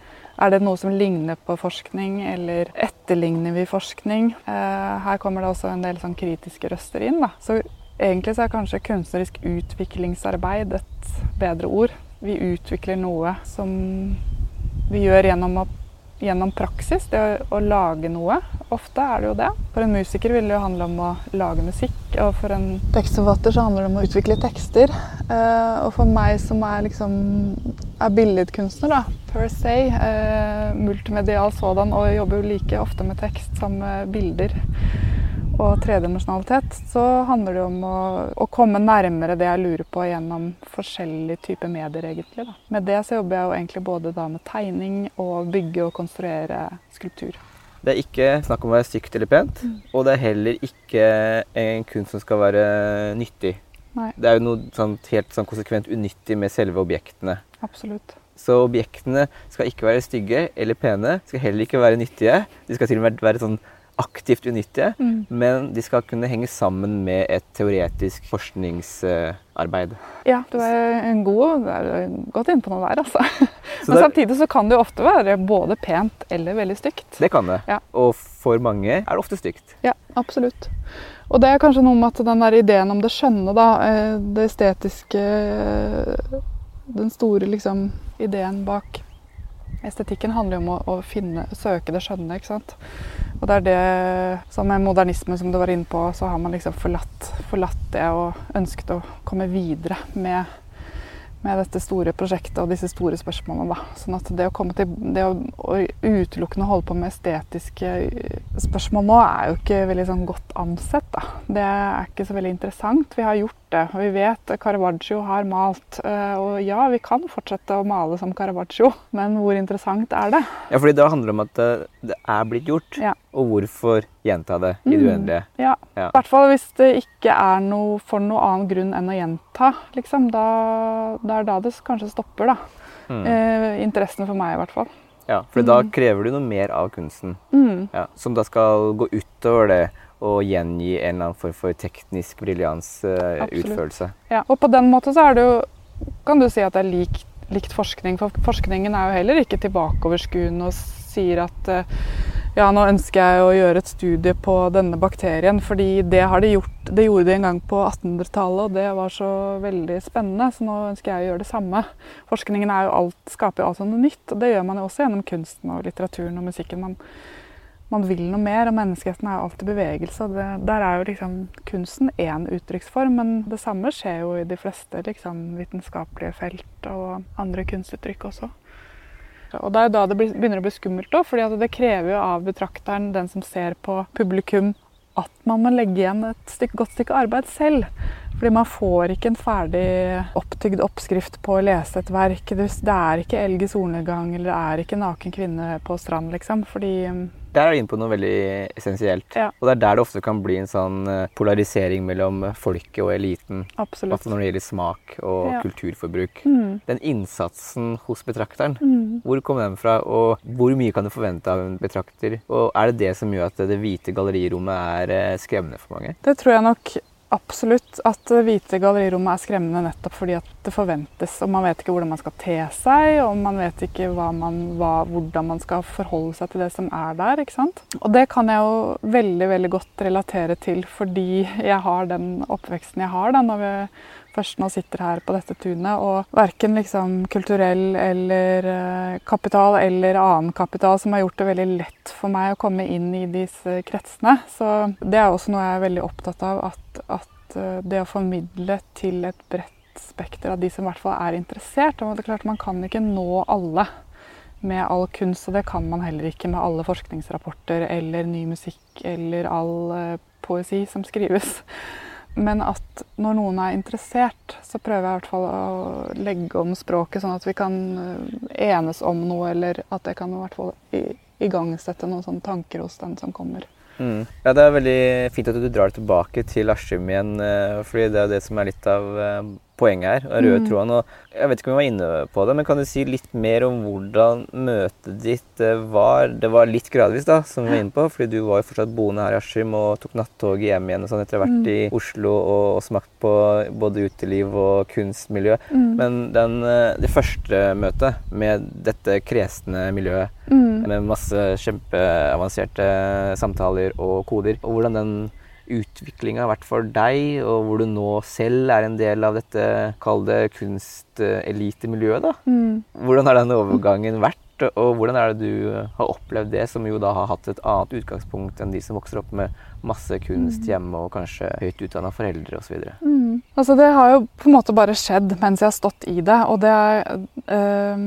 er det noe som ligner på forskning, eller etterligner vi forskning? Eh, her kommer det også en del sånn kritiske røster inn. Da. Så egentlig så er kanskje kunstnerisk utviklingsarbeid et bedre ord. Vi utvikler noe som vi gjør gjennom å gjennom praksis, det å, å, lage noe. Ofte er det jo det. For en musiker vil det jo handle om å lage musikk, og for en tekstforfatter så handler det om å utvikle tekster. Uh, og for meg som er liksom er billedkunstner, da, per se, uh, multimedial sådan, og jobber jo like ofte med tekst som med bilder. Og tredimensjonalitet, så handler det om å, å, komme nærmere det jeg lurer på gjennom forskjellige typer medier, egentlig. Da. Med det så jobber jeg jo egentlig både da med tegning og bygge og konstruere skulptur. Det er ikke snakk om å være stygt eller pent, mm. og det er heller ikke en kunst som skal være nyttig. Nei. Det er jo noe sånt, helt sånn konsekvent unyttig med selve objektene. Absolutt. Så objektene skal ikke være stygge eller pene, skal heller ikke være nyttige. De skal til og med være sånn aktivt unyttige, mm. men de skal kunne henge sammen med et teoretisk forskningsarbeid. Ja, du er en god, er godt inne på noe der, altså. Så men det, samtidig så kan det jo ofte være både pent eller veldig stygt. Det kan det. Ja. Og for mange er det ofte stygt. Ja, absolutt. Og det er kanskje noe med at den der ideen om det skjønne, da, eh, det estetiske Den store liksom ideen bak estetikken handler jo om å, å finne, søke det skjønne. ikke sant? Og det er det som med modernisme, som du var inne på, så har man liksom forlatt, forlatt det og ønsket å komme videre med med dette store prosjektet og disse store spørsmålene. Da. Sånn at det å komme til det å, å utelukkende holde på med estetiske spørsmål nå er jo ikke veldig sånn godt ansett. Da. Det er ikke så veldig interessant. Vi har gjort og vi vet at Caravaggio har malt. Eh, og ja, vi kan fortsette å male som Caravaggio, men hvor interessant er det? Ja, fordi det handler om at eh, det er blitt gjort. Ja. Og hvorfor gjenta det i det mm. uendelige? Ja. I hvert fall hvis det ikke er noe for noe annen grunn enn å gjenta. Liksom. Da, det er da det kanskje stopper, da. Mm. Eh, interessen for meg, i hvert fall. Ja, for mm. da krever du noe mer av kunsten. Mm. Ja, som da skal gå utover det å gjengi en eller annen form for teknisk briljans uh, utførelse. Ja, og på den måten så er det jo Kan du si at det er likt, likt forskning, for forskningen er jo heller ikke tilbakeoverskuende og sier at uh, ja, nå ønsker jeg å gjøre et studie på denne bakterien, fordi det har de gjort. Det gjorde de en gang på 1800-tallet, og det var så veldig spennende. Så nå ønsker jeg å gjøre det samme. Forskningen jo alt, skaper jo alltid noe nytt, og det gjør man jo også gjennom kunsten og litteraturen og musikken. Man, man vil noe mer, og menneskeheten er alltid bevegelse. det, Der er jo liksom kunsten én uttrykksform, men det samme skjer jo i de fleste liksom, vitenskapelige felt og andre kunstuttrykk også. Og Det er da det begynner å bli skummelt for det krever jo av betrakteren, den som ser på publikum, at man må legge igjen et stykke, godt stykke arbeid selv. Fordi man får ikke en ferdig opptygd oppskrift på å lese et verk. Det er ikke elg i solnedgang, eller det er ikke naken kvinne på strand, liksom. Fordi der er du inne på noe veldig essensielt. Ja. Og det er der det ofte kan bli en sånn eh, polarisering mellom folket og eliten. Absolutt. Når det gjelder smak og ja. kulturforbruk. Mm. Den innsatsen hos betrakteren, mm. hvor kommer den fra? Og hvor mye kan du forvente av en betrakter? Og er det det som gjør at det hvite gallerirommet er eh, skremmende for mange? Det tror jeg nok absolutt at det hvite gallerirommet er skremmende nettopp fordi at det forventes. Og man vet ikke hvordan man skal te seg, og man vet ikke man, hva, hvordan man skal forholde seg til det som er der. ikke sant? Og det kan jeg jo veldig veldig godt relatere til fordi jeg har den oppveksten jeg har. da, når vi først nå sitter her på dette tunet, og verken liksom kulturell eller eh, kapital eller annen kapital som har gjort det veldig lett for meg å komme inn i disse kretsene. Så det er også noe jeg er veldig opptatt av, at, at eh, det å formidle til et bredt spekter av de som i hvert fall er interessert. Det er klart Man kan ikke nå alle med all kunst, og det kan man heller ikke med alle forskningsrapporter eller ny musikk eller all uh, poesi som skrives. Men at når noen er interessert, så prøver jeg i hvert fall å legge om språket, sånn at vi kan eh, enes om noe, eller at jeg kan i hvert fall igangsette noen sånne tanker hos den som kommer. Mm. Ja, Det er veldig fint at du drar tilbake til Askim igjen, eh, fordi det er det som er litt av eh, poenget her. røde mm. tråden. Og jeg vet ikke om vi var inne på det, men kan du si litt mer om hvordan møtet ditt eh, var? Det var litt gradvis, da, som vi var inne på, fordi du var jo fortsatt boende her i Askim og tok nattoget hjem igjen og sånn etter å ha vært mm. i Oslo og, og, smakt på både uteliv og kunstmiljø. Mm. Men den, eh, det første møtet med dette kresne miljøet, mm. med masse kjempeavanserte samtaler og koder, og hvordan den utviklinga har vært for deg, og hvor du nå selv er en del av dette, kall det kunstelitemiljøet, da. Mm. Hvordan har den overgangen vært, og hvordan er det du har opplevd det, som jo da har hatt et annet utgangspunkt enn de som vokser opp med masse kunst mm. hjemme og kanskje høyt utdanna foreldre osv.? Mm. Altså, det har jo på en måte bare skjedd mens jeg har stått i det, og det er øh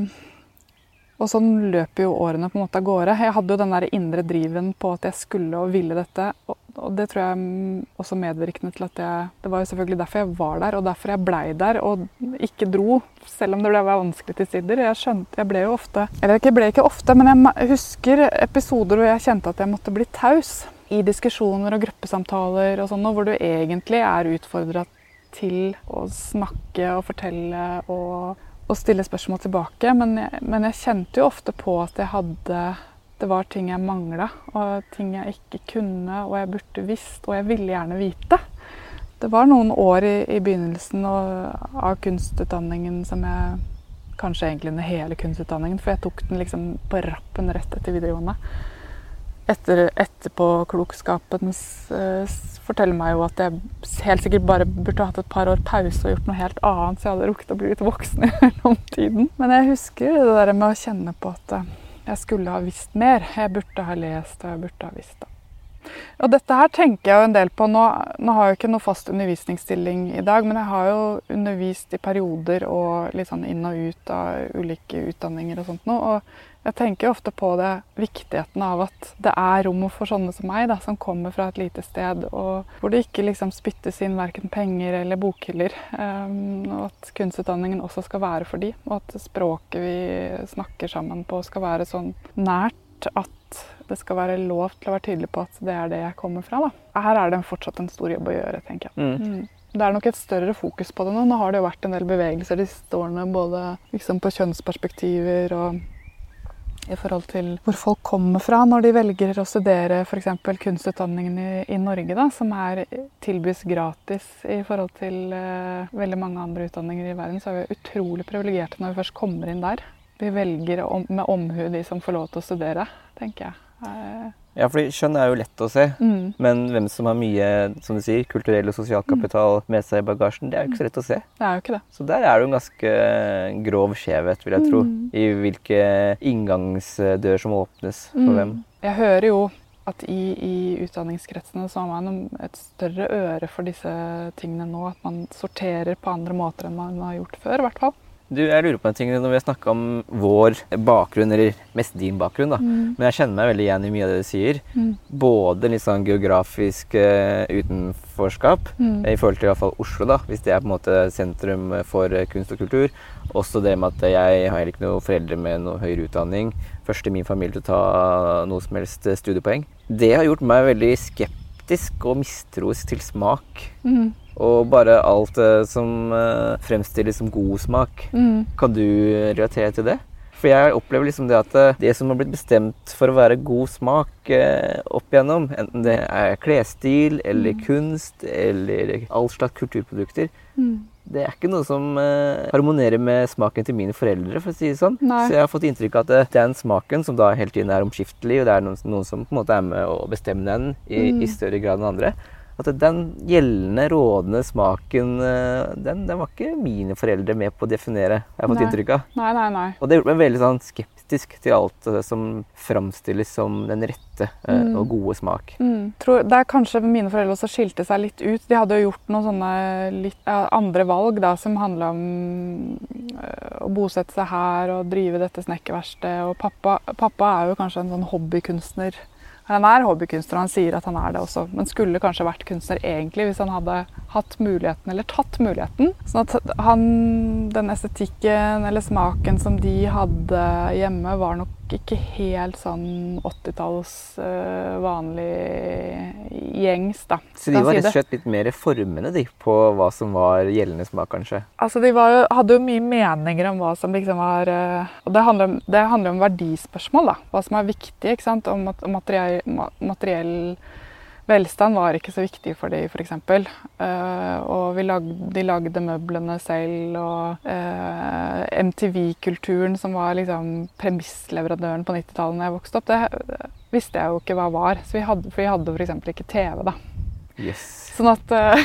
og sånn løper jo årene på en måte av gårde. Jeg hadde jo den der indre driven på at jeg skulle og ville dette. Og, og det tror jeg også medvirkende til at jeg Det var jo selvfølgelig derfor jeg var der, og derfor jeg blei der og ikke dro. Selv om det ble vanskelig til sider. Jeg skjønte, jeg ble jo ofte Eller jeg ble ikke ofte, men jeg husker episoder hvor jeg kjente at jeg måtte bli taus. I diskusjoner og gruppesamtaler og sånn, hvor du egentlig er utfordra til å snakke og fortelle og, og stille spørsmål tilbake. Men jeg, men jeg kjente jo ofte på at jeg hadde det var ting jeg mangla, og ting jeg ikke kunne, og jeg burde visst, og jeg ville gjerne vite. Det var noen år i, i begynnelsen av kunstutdanningen som jeg Kanskje egentlig under hele kunstutdanningen, for jeg tok den liksom på rappen rett etter videregående. Etter, etterpåklokskapens uh, forteller meg jo at jeg helt sikkert bare burde hatt et par år pause og gjort noe helt annet, så jeg hadde rukket å bli litt voksen i mellomtiden. Men jeg husker det der med å kjenne på at uh, jeg skulle ha visst mer. Jeg burde ha lest, og jeg burde ha visst. Da. Og dette her tenker jeg jo en del på. Nå, nå har jeg ikke noe fast undervisningsstilling i dag, men jeg har jo undervist i perioder og litt sånn inn og ut av ulike utdanninger og sånt noe. Jeg tenker ofte på det, viktigheten av at det er rom for sånne som meg, da, som kommer fra et lite sted, og hvor det ikke liksom spyttes inn verken penger eller bokhyller. Um, og at kunstutdanningen også skal være for de, og at språket vi snakker sammen på skal være sånn nært at det skal være lov til å være tydelig på at det er det jeg kommer fra. Da. Her er det fortsatt en stor jobb å gjøre, tenker jeg. Mm. Mm. Det er nok et større fokus på det nå. Nå har det jo vært en del bevegelser de siste årene, både liksom på kjønnsperspektiver og i forhold til hvor folk kommer fra når de velger å studere f.eks. kunstutdanningen i, i, Norge, da, som er, tilbys gratis i forhold til uh, veldig mange andre utdanninger i verden, så er vi utrolig privilegerte når vi først kommer inn der. Vi velger om, med omhu de som får lov til å studere, tenker jeg. Uh, ja, fordi kjønn er jo lett å se, mm. men hvem som har mye som du sier, kulturell og sosial kapital mm. med seg i bagasjen, det er jo ikke så lett å se. Det er jo ikke det. Så der er det jo en ganske grov skjevhet, vil jeg tro, mm. i hvilke inngangsdør som åpnes for mm. hvem. Jeg hører jo at i, i utdanningskretsene så har man et større øre for disse tingene nå. At man sorterer på andre måter enn man har gjort før, i hvert fall. Du, jeg lurer på en ting når vi har snakka om vår bakgrunn, eller mest din bakgrunn, da. Mm. Men jeg kjenner meg veldig igjen i mye av det du sier. Mm. Både litt sånn geografisk uh, utenforskap, mm. i forhold til i hvert fall Oslo, da, hvis det er på en måte sentrum for uh, kunst og kultur. Også det med at jeg har ikke noen foreldre med noe høyere utdanning. Først i min familie til å ta noe som helst eh, studiepoeng. Det har gjort meg veldig skeptisk og mistroisk til smak. Mm. Og bare alt uh, som uh, fremstilles som god smak. Mm. Kan du relatere til det? For jeg opplever liksom det at uh, det som har blitt bestemt for å være god smak opp igjennom, enten det er klesstil eller mm. kunst eller all slags kulturprodukter, mm. det er ikke noe som harmonerer med smaken til mine foreldre, for å si det sånn. Nei. Så jeg har fått inntrykk av at den smaken, som da hele tiden er omskiftelig, og det er noen, noen som på en måte er med å bestemme den i, mm. i større grad enn andre, at den gjeldende, rådende smaken eh, den, den, var ikke mine foreldre med på å definere. Jeg har fått inntrykk av. Nei, nei, nei. Og det gjorde meg veldig sånn skeptisk til alt eh, som framstilles som den rette eh, mm. og gode smak. Mm. Tror, det er kanskje mine foreldre også skilte seg litt ut. De hadde jo gjort noen sånne litt, andre valg da, som handla om å bosette seg her og drive dette snekkerverkstedet. Og pappa, pappa er jo kanskje en sånn hobbykunstner han er hobbykunstner, han sier at han er det også, men skulle kanskje vært kunstner egentlig hvis han hadde hatt muligheten, eller tatt muligheten. Sånn at han, den estetikken eller smaken som de hadde hjemme, var nok ikke helt sånn 80-talls uh, vanlig gjengs, da. Så de var rett og slett litt mer formende de, på hva som var gjeldende smak, kanskje? Altså, De var, hadde jo mye meninger om hva som liksom var uh, Og det handler, om, det handler, om, verdispørsmål, da. Hva som er viktig. ikke sant? Om materiell, materiell Velstand var ikke så viktig for dem, f.eks. Uh, og lagde, de lagde møblene selv. Og uh, MTV-kulturen, som var liksom premissleverandøren på 90-tallet da jeg vokste opp, det visste jeg jo ikke hva var. Så vi hadde, for vi hadde f.eks. ikke TV, da. Yes. Sånn at uh,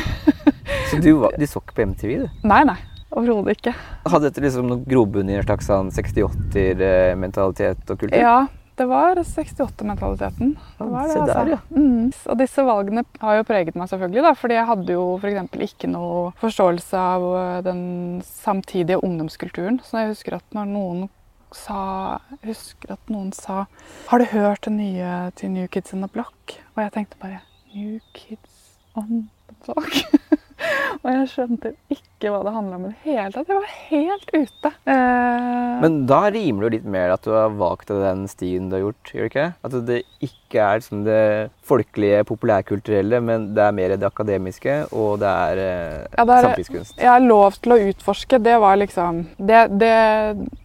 Så du, du, så ikke på MTV, du? Nei, nei. Overhodet ikke. Hadde dette liksom noen grobunn i en slags sånn 68-mentalitet og kultur? Ja, det var 68-mentaliteten. Det var det, altså. Mm. Og disse valgene har jo preget meg, selvfølgelig. da, fordi jeg hadde jo f.eks. ikke noe forståelse av øh, den samtidige ungdomskulturen. Så jeg husker at når noen sa jeg husker at noen sa 'Har du hørt det nye til New Kids in the Block?' Og jeg tenkte bare New Kids on the Block. og jeg skjønte ikke hva det handla om i det hele tatt. Jeg var helt ute. Eh... Men da rimer det jo litt mer at du har valgt den stien du har gjort, gjør det ikke? At det ikke er liksom det folkelige, populærkulturelle, men det er mer det akademiske, og det er, eh, ja, det er samtidskunst. Jeg har lov til å utforske. Det var liksom Det, det,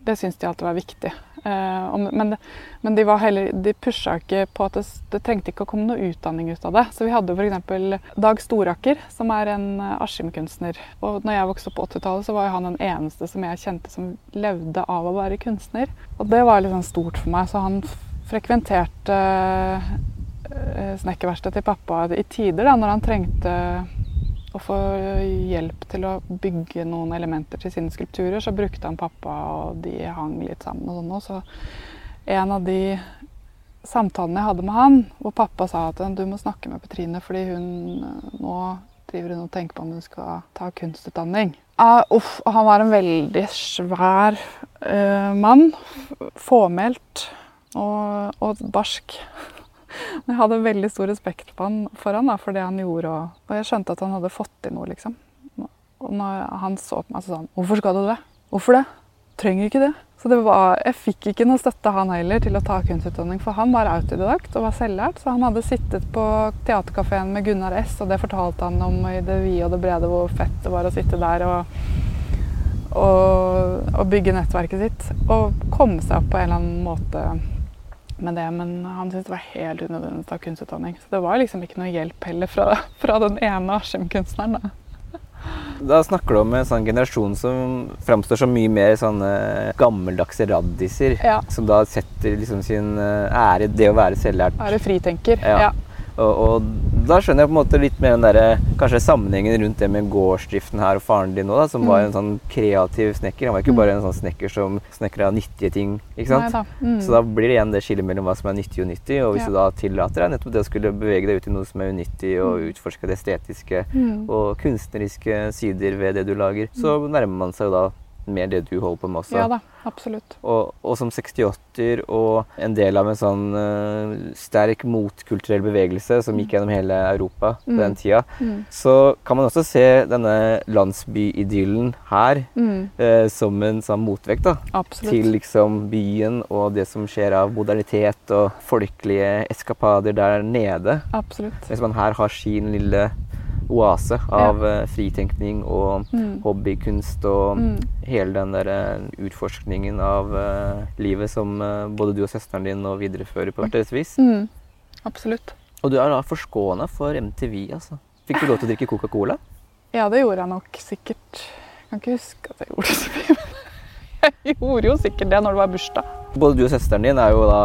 det syns de alltid var viktig. Uh, men, men, de, heller, de pusha ikke på at det, det, trengte ikke å komme noe utdanning ut av det. Så vi hadde f.eks. Dag Storaker, som er en uh, Askim-kunstner. Og når jeg vokste opp på 80-tallet, så var han den eneste som jeg kjente som levde av å være kunstner. Og det var litt sånn stort for meg. Så han frekventerte uh, snekkerverkstedet til pappa i tider da når han trengte å få hjelp til å bygge noen elementer til sine skulpturer, så brukte han pappa, og de hang litt sammen og sånn. Så en av de samtalene jeg hadde med han, hvor pappa sa at du må snakke med Petrine fordi hun nå driver hun og tenker på om hun skal ta kunstutdanning. Uh, uff, han var en veldig svær uh, mann. Fåmælt og, og barsk. Jeg hadde veldig stor respekt han, for han da, for det han gjorde. Og, og, jeg skjønte at han hadde fått til noe, liksom. Og når han så på meg, så sa han 'Hvorfor skal du det?' 'Hvorfor det? Trenger ikke det.' Så det var, jeg fikk ikke noe støtte, han heller, til å ta kunstutdanning. For han var autodidakt og var selvlært. Så han hadde sittet på teaterkafeen med Gunnar S, og det fortalte han om i det vide og det brede hvor fett det var å sitte der og, og bygge nettverket sitt. Og komme seg opp på en eller annen måte med det, men han syntes det var helt unødvendig å ta kunstutdanning. Så det var liksom ikke noe hjelp heller fra, fra den ene Askim-kunstneren. Da. da snakker du om en sånn generasjon som framstår som mye mer sånne gammeldagse raddiser. Ja. Som da setter liksom sin eh, ære i det å være selvlært. Være fritenker. Ja. ja. Og, og, da skjønner jeg på en måte litt mer den der, kanskje sammenhengen rundt det med gårdsdriften her og faren din nå, da, som mm. var en sånn kreativ snekker. Han var ikke mm. bare en sånn snekker som snekra nyttige ting. ikke sant? Da. Mm. Så da blir det igjen det skillet mellom hva som er nyttig og nyttig. Og hvis ja. du da tillater deg nettopp det å skulle bevege deg ut i noe som er unyttig, og mm. utforske det estetiske mm. og kunstneriske sider ved det du lager, så nærmer man seg jo da mer det du holder på med også. Ja da, absolutt. Og, og som 68-er og en del av en sånn uh, sterk motkulturell bevegelse som gikk gjennom hele Europa på mm. den tida, mm. så kan man også se denne landsbyidyllen her mm. uh, som en sånn motvekt da, absolutt. til liksom byen og det som skjer av modernitet og folkelige eskapader der nede. Absolutt. Mens man her har sin lille oase av ja. Eh, fritenkning og mm. hobbykunst og mm. hele den der eh, utforskningen av uh, livet som uh, både du og søsteren din nå viderefører på hvert deres vis. Mm. Absolutt. Og du er da forskåna for MTV, altså. Fikk du lov til å drikke Coca-Cola? Ja, det gjorde jeg nok sikkert. Jeg kan ikke huske at jeg gjorde det så mye, men jeg gjorde jo sikkert det når det var bursdag. Både du og søsteren din er jo da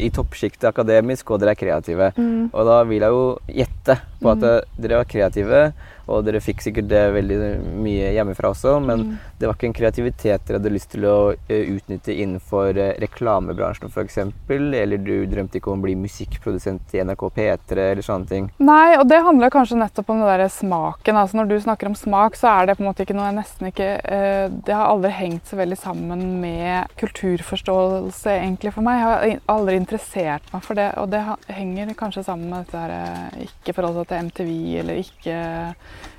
i toppsjiktet akademisk, og dere er kreative. Mm. Og da vil jeg jo gjette på at mm. dere var kreative, og dere fikk sikkert det veldig mye hjemmefra også, men mm. det var ikke en kreativitet dere hadde lyst til å uh, utnytte innenfor uh, reklamebransjen f.eks., eller du drømte ikke om å bli musikkprodusent i NRK P3 eller sånne ting? Nei, og det handler kanskje nettopp om det der smaken. Altså Når du snakker om smak, så er det på en måte ikke noe jeg nesten ikke uh, Det har aldri hengt så veldig sammen med kulturforståelse egentlig for meg. Jeg har aldri interessert meg for det, og det henger kanskje sammen med dette her ikke forholdet til MTV eller ikke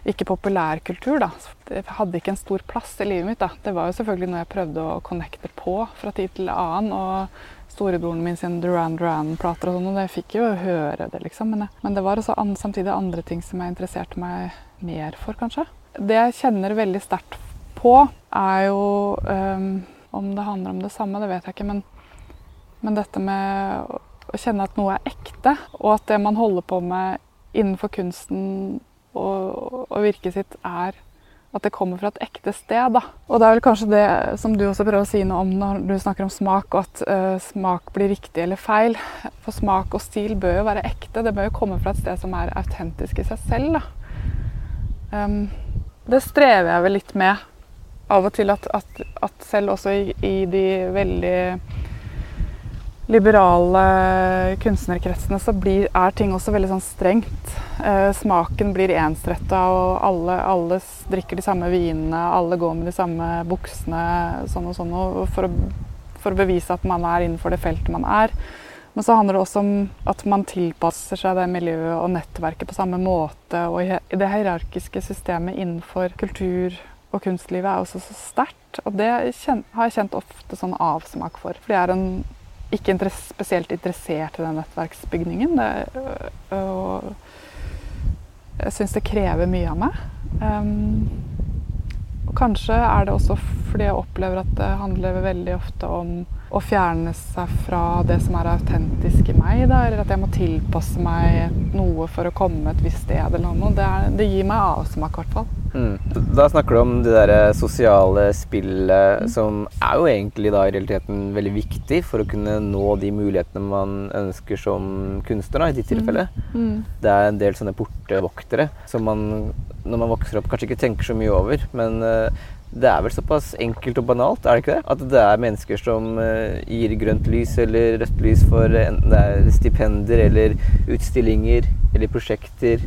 ikke populærkultur. da. Det hadde ikke en stor plass i livet mitt. da. Det var jo selvfølgelig noe jeg prøvde å connecte på fra tid til annen. og Storebroren min sin Duran Duran-plater og sånn, og det fikk jo høre det, liksom. Men, men det var også an, samtidig andre ting som jeg interesserte meg mer for, kanskje. Det jeg kjenner veldig sterkt på, er jo um, Om det handler om det samme, det vet jeg ikke, men, men dette med å kjenne at noe er ekte, og at det man holder på med innenfor kunsten og, og virket sitt er at det kommer fra et ekte sted. Da. Og det er vel kanskje det som du også prøver å si noe om når du snakker om smak, og at uh, smak blir riktig eller feil. For smak og stil bør jo være ekte. Det bør jo komme fra et sted som er autentisk i seg selv. Um, det strever jeg vel litt med av og til, at, at, at selv også i, i de veldig liberale kunstnerkretsene så blir, er ting også veldig sånn strengt. Eh, smaken blir ensretta, og alle, alle, drikker de samme vinene, alle går med de samme buksene sånn og sånn, og for, å, for, å, bevise at man er innenfor det feltet man er. Men så handler det også om at man tilpasser seg det miljøet og nettverket på samme måte. Og det hierarkiske systemet innenfor kultur og kunstlivet er også så sterkt. Og det har jeg kjent ofte sånn avsmak for. For jeg er en, ikke spesielt interessert i den nettverksbygningen. Det, og jeg syns det krever mye av meg. Um, og kanskje er det også fordi jeg opplever at det handler veldig ofte om å fjerne seg fra det som er autentisk i meg. Da, eller at jeg må tilpasse meg noe for å komme et visst sted. eller noe. Det, er, det gir meg avsmak, i hvert fall. Mm. Da snakker du om det der sosiale spillet, mm. som er jo egentlig da i realiteten veldig viktig for å kunne nå de mulighetene man ønsker som kunstner, da, i ditt tilfelle. Mm. mm. Det er en del sånne portvoktere som man når man vokser opp, kanskje ikke tenker så mye over. Men uh, det er vel såpass enkelt og banalt, er det ikke det? At det er mennesker som uh, gir grønt lys eller rødt lys for enten det er stipender eller utstillinger eller prosjekter,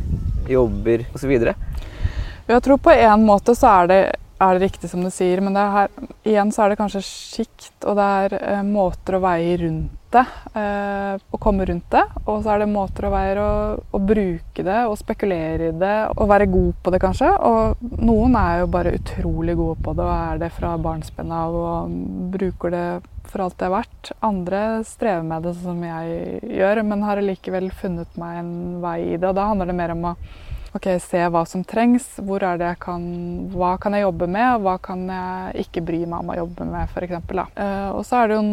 jobber osv. Jeg tror på en måte så er det er det riktig som du sier, men her, igjen så er det kanskje sjikt, og det er eh, måter å veie rundt det. og å komme rundt det. Og så er det måter og veier å, å, bruke det og spekulere i det og være god på det, kanskje. Og noen er jo bare utrolig gode på det og er det fra barnsben av og bruker det for alt det er verdt. Andre strever med det sånn som jeg gjør, men har likevel funnet meg en vei i det. Og da handler det mer om å ok, se hva som trengs. Hvor er det jeg kan, hva kan jeg jobbe med, og hva kan jeg ikke bry meg om å jobbe med, f.eks. Uh, og så er det jo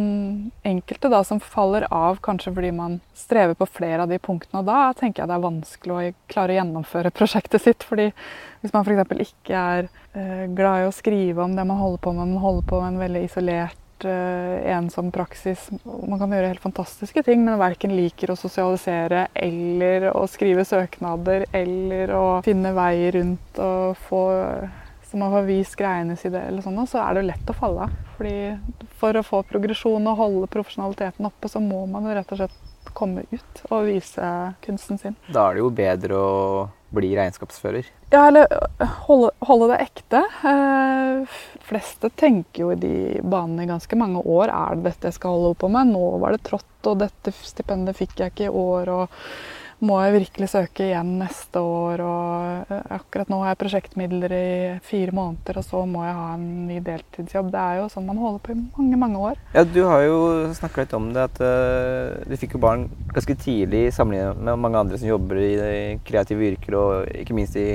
enkelte da som faller av kanskje fordi man strever på flere av de punktene. Og da tenker jeg det er vanskelig å klare å gjennomføre prosjektet sitt. fordi hvis man f.eks. ikke er uh, glad i å skrive om det man holder på med, men holder på med en veldig isolert ensom praksis. Man kan gjøre helt fantastiske ting, men verken liker å sosialisere eller å skrive søknader eller å finne vei rundt og få så man får vist greiene sine, eller sånn, så er det jo lett å falle av. For å få progresjon og holde profesjonaliteten oppe, så må man jo rett og slett komme ut og vise kunsten sin. Da er det jo bedre å bli regnskapsfører? Ja, eller holde, holde det ekte. Eh, fleste tenker jo i de banene i ganske mange år. Er det dette jeg skal holde på med? Nå var det trått, og dette stipendet fikk jeg ikke i år. og må jeg virkelig søke igjen neste år. Og eh, akkurat nå har jeg prosjektmidler i fire måneder, og så må jeg ha en ny deltidsjobb. Det er jo sånn man holder på i mange, mange år. Ja, Du har jo snakka litt om det, at uh, du fikk jo barn ganske tidlig sammenlignet med mange andre som jobber i kreative yrker, og ikke minst i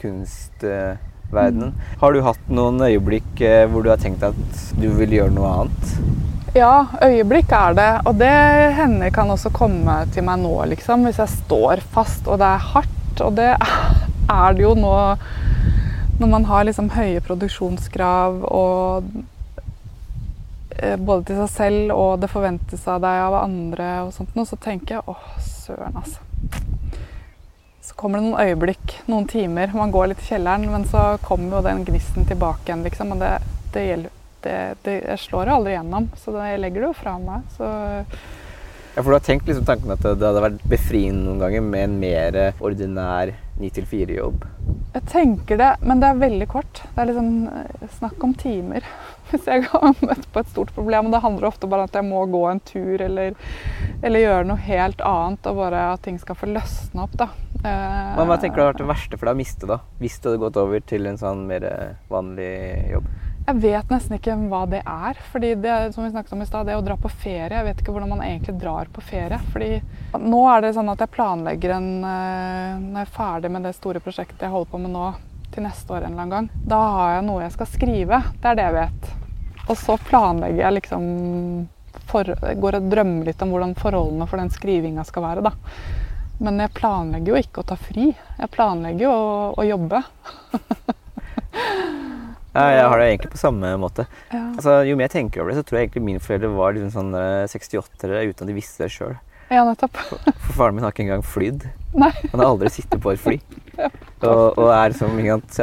kunstverdenen. Mm. Har du hatt noen øyeblikk uh, hvor du har tenkt at du vil gjøre noe annet? Ja, øyeblikk er det. Og det hender kan også komme til meg nå, liksom. Hvis jeg står fast og det er hardt. Og det er det jo nå når man har liksom høye produksjonskrav og eh, både til seg selv og det forventes av deg av andre og sånt noe, så tenker jeg åh, søren, altså. Så kommer det noen øyeblikk, noen timer. Man går litt i kjelleren, men så kommer jo den gnisten tilbake igjen, liksom. Og det, det gjelder det, det, jeg slår det aldri gjennom, så jeg legger det jo fra meg. Så ja, For du har tenkt liksom tanken at det hadde vært befriende noen ganger med en mer ordinær 9-4-jobb? Jeg tenker det, men det er veldig kort. Det er liksom eh, snakk om timer. Hvis jeg har møtt på et stort problem. Og det handler ofte bare om at jeg må gå en tur eller, eller gjøre noe helt annet. Og bare at ting skal få løsne opp, da. Men hva tenker du har vært det verste for deg å miste, da? Hvis du hadde gått over til en sånn mer vanlig jobb? Jeg vet nesten ikke hva det er. fordi det, som vi snakket om i sted, det å dra på ferie Jeg vet ikke hvordan man egentlig drar på ferie. fordi nå er det sånn at jeg planlegger en eh, Når jeg er ferdig med det store prosjektet jeg holder på med nå, til neste år en eller annen gang, da har jeg noe jeg skal skrive. Det er det jeg vet. Og så planlegger jeg liksom for, Går og drømmer litt om hvordan forholdene for den skrivinga skal være, da. Men jeg planlegger jo ikke å ta fri. Jeg planlegger jo å, å jobbe. Ja, jeg har det egentlig på samme måte. Ja. Altså, jo mer jeg tenker over det, så tror jeg egentlig mine foreldre var liksom sånn 68-ere eh, uten at de visste det sjøl. Ja, nettopp. For, faren min har ikke engang flydd. Nei. Han har aldri sittet på et fly. ja. og, og, er liksom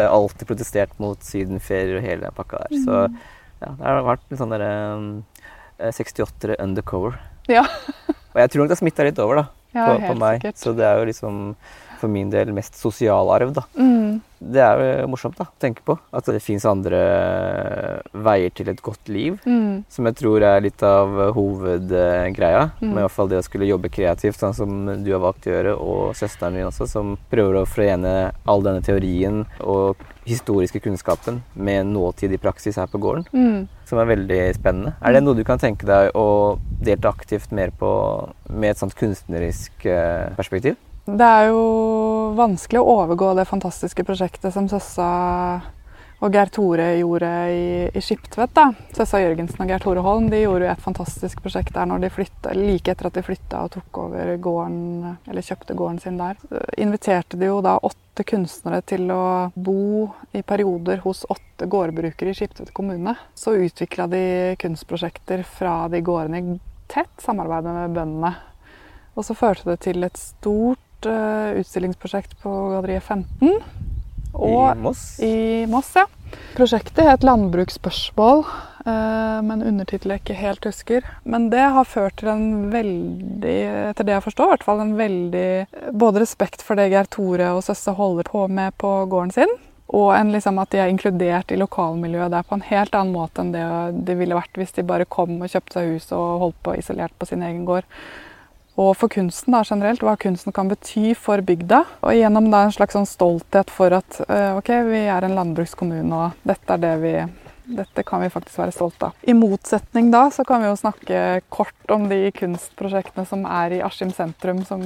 alltid protestert mot sydenferier og hele den pakka der. Så mm. ja, det har vært en sånn derre um, 68-ere eh, undercover. Ja. og jeg tror nok det har smitta litt over da, på, på meg. Sikkert. Så det er jo liksom for min del mest sosialarv, da. Mm. Det er jo morsomt da, å tenke på. At det fins andre veier til et godt liv. Mm. Som jeg tror er litt av hovedgreia. Mm. Med i hvert fall det å skulle jobbe kreativt, sånn som du har valgt å gjøre, og søsteren din også, som prøver å forene all denne teorien og historiske kunnskapen med nåtid i praksis her på gården. Mm. Som er veldig spennende. Er det noe du kan tenke deg å delta aktivt mer på med et sånt kunstnerisk eh, perspektiv? Det er jo vanskelig å overgå det fantastiske prosjektet som Søssa og Geir Tore gjorde i, i Skiptvet. da. Søssa Jørgensen og Geir Tore Holm de gjorde jo et fantastisk prosjekt der når de flytta, like etter at de flytta og tok over gården, eller kjøpte gården sin der. Inviterte de jo da åtte kunstnere til å bo i perioder hos åtte gårdbrukere i Skiptvet kommune. Så utvikla de kunstprosjekter fra de gårdene i tett samarbeid med bøndene. Og så førte det til et stort utstillingsprosjekt på Galleriet 15. Og I Moss? I Moss, ja. Prosjektet het 'Landbruksspørsmål', uh, men undertittelen jeg ikke helt husker. Men det har ført til en veldig, etter det jeg forstår, i hvert fall en veldig Både respekt for det Geir Tore og søster holder på med på gården sin, og en, liksom, at de er inkludert i lokalmiljøet der på en helt annen måte enn det det ville vært hvis de bare kom og kjøpte seg hus og holdt på isolert på sin egen gård og for kunsten da, generelt, hva kunsten kan bety for bygda. Og gjennom da en slags sånn stolthet for at uh, ok, vi er en landbrukskommune, og dette er det vi dette kan vi faktisk være stolt av. I motsetning da så kan vi jo snakke kort om de kunstprosjektene som er i Askim sentrum, som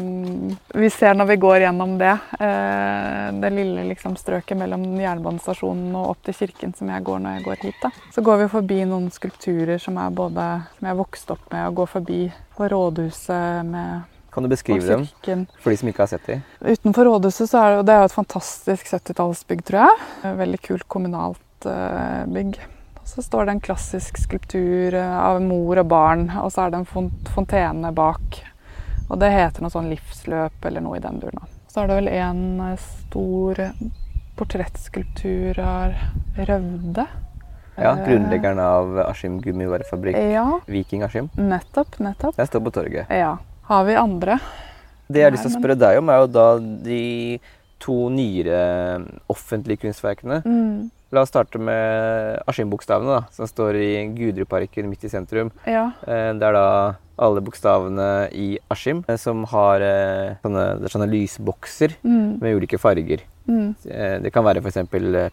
vi ser når vi går gjennom det. Eh, det lille liksom, strøket mellom jernbanestasjonen og opp til kirken som jeg går når jeg går hit. Da. Så går vi forbi noen skulpturer som, er både, som jeg vokste opp med, og går forbi på rådhuset med kan du beskrive dem for de som ikke har sett dem? Utenfor rådhuset så er det, det er et fantastisk 70-tallsbygg, tror jeg. Veldig kult kommunalt uh, bygg. Så står det en klassisk skulptur eh, av mor og barn, og så er det en fontene bak. Og det heter noe sånn livsløp eller noe i den duren. Så er det vel en eh, stor portrettskulptur av Raude. Ja, eh, grunnleggeren av Askim gummivarefabrikk. Ja. Viking Askim. Nettopp, nettopp. Jeg står på torget. Ja. Har vi andre? Det jeg har lyst til å spørre deg om, er jo da de to nyere offentlige kunstverkene. Mm. La oss starte med Askim-bokstavene, som står i Gudruparken midt i sentrum. Ja. Eh, det er da alle bokstavene i Askim eh, som har eh, sånne, sånne lysbokser mm. med ulike farger. Mm. Det kan være f.eks.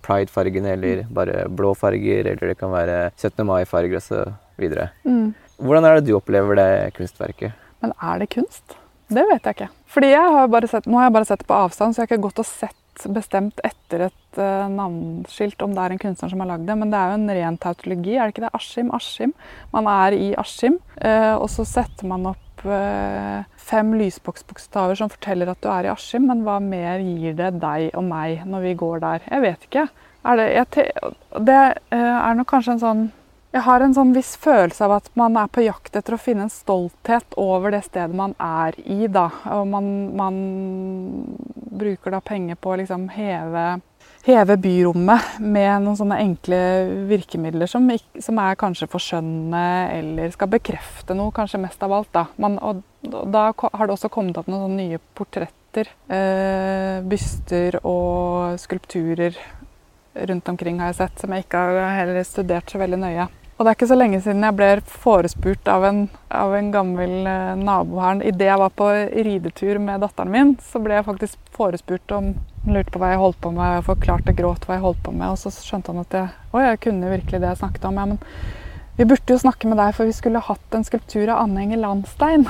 Pride-fargene, eller mm. bare blå farger, eller det kan være 17. mai-farger osv. Mm. Hvordan er det du opplever det kunstverket? Men er det kunst? Det vet jeg ikke. Fordi jeg har bare sett, Nå har jeg bare sett det på avstand, så jeg har ikke gått og sett bestemt etter et uh, navnskilt om det er en kunstner som har lagd det, men det er jo en ren tautologi. Er det ikke det? Askim, Askim. Man er i Askim, uh, og så setter man opp uh, fem lysboksbokstaver som forteller at du er i Askim, men hva mer gir det deg og meg når vi går der? Jeg vet ikke. Er det, jeg, det er nok kanskje en sånn jeg har en sånn viss følelse av at man er på jakt etter å finne en stolthet over det stedet man er i. Da. Og man, man bruker da penger på å liksom heve, heve, byrommet med noen sånne enkle virkemidler som, som er kanskje forskjønnende eller skal bekrefte noe, kanskje mest av alt. Da, man, og, da har det også kommet opp noen sånne nye portretter. Eh, byster og skulpturer rundt omkring har jeg sett, som jeg ikke har heller studert så veldig nøye. Og det er ikke så lenge siden jeg ble forespurt av en, av en gammel eh, nabo her. Idet jeg var på ridetur med datteren min, så ble jeg faktisk forespurt om Han lurte på hva jeg holdt på med, og forklarte gråt hva jeg holdt på med. Og så skjønte han at jeg, å, jeg kunne virkelig det jeg snakket om. Ja, men vi burde jo snakke med deg, for vi skulle hatt en skulptur av Anne Enger Landstein.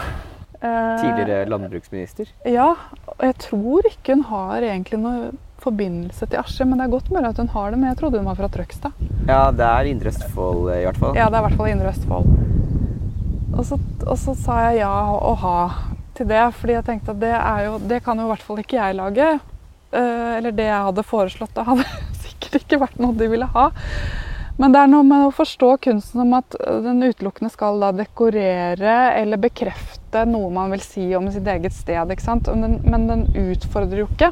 Eh, Tidligere landbruksminister? Ja, og jeg tror ikke hun har egentlig noe forbindelse til Askim, men det er godt mulig at hun har det. Men jeg trodde hun var fra Trøgstad. Ja, det er Indre Østfold i hvert fall. Ja, det er i hvert fall Indre Østfold. Og så, og så, sa jeg ja og ha til det, fordi jeg tenkte at det, jo, det kan jo i hvert fall ikke jeg lage. Eh, eller det jeg hadde foreslått, det hadde sikkert ikke vært noe de ville ha. Men det er noe med å forstå kunsten som at den utelukkende skal da dekorere eller bekrefte noe man vil si om sitt eget sted. ikke sant? Men den, men den utfordrer jo ikke.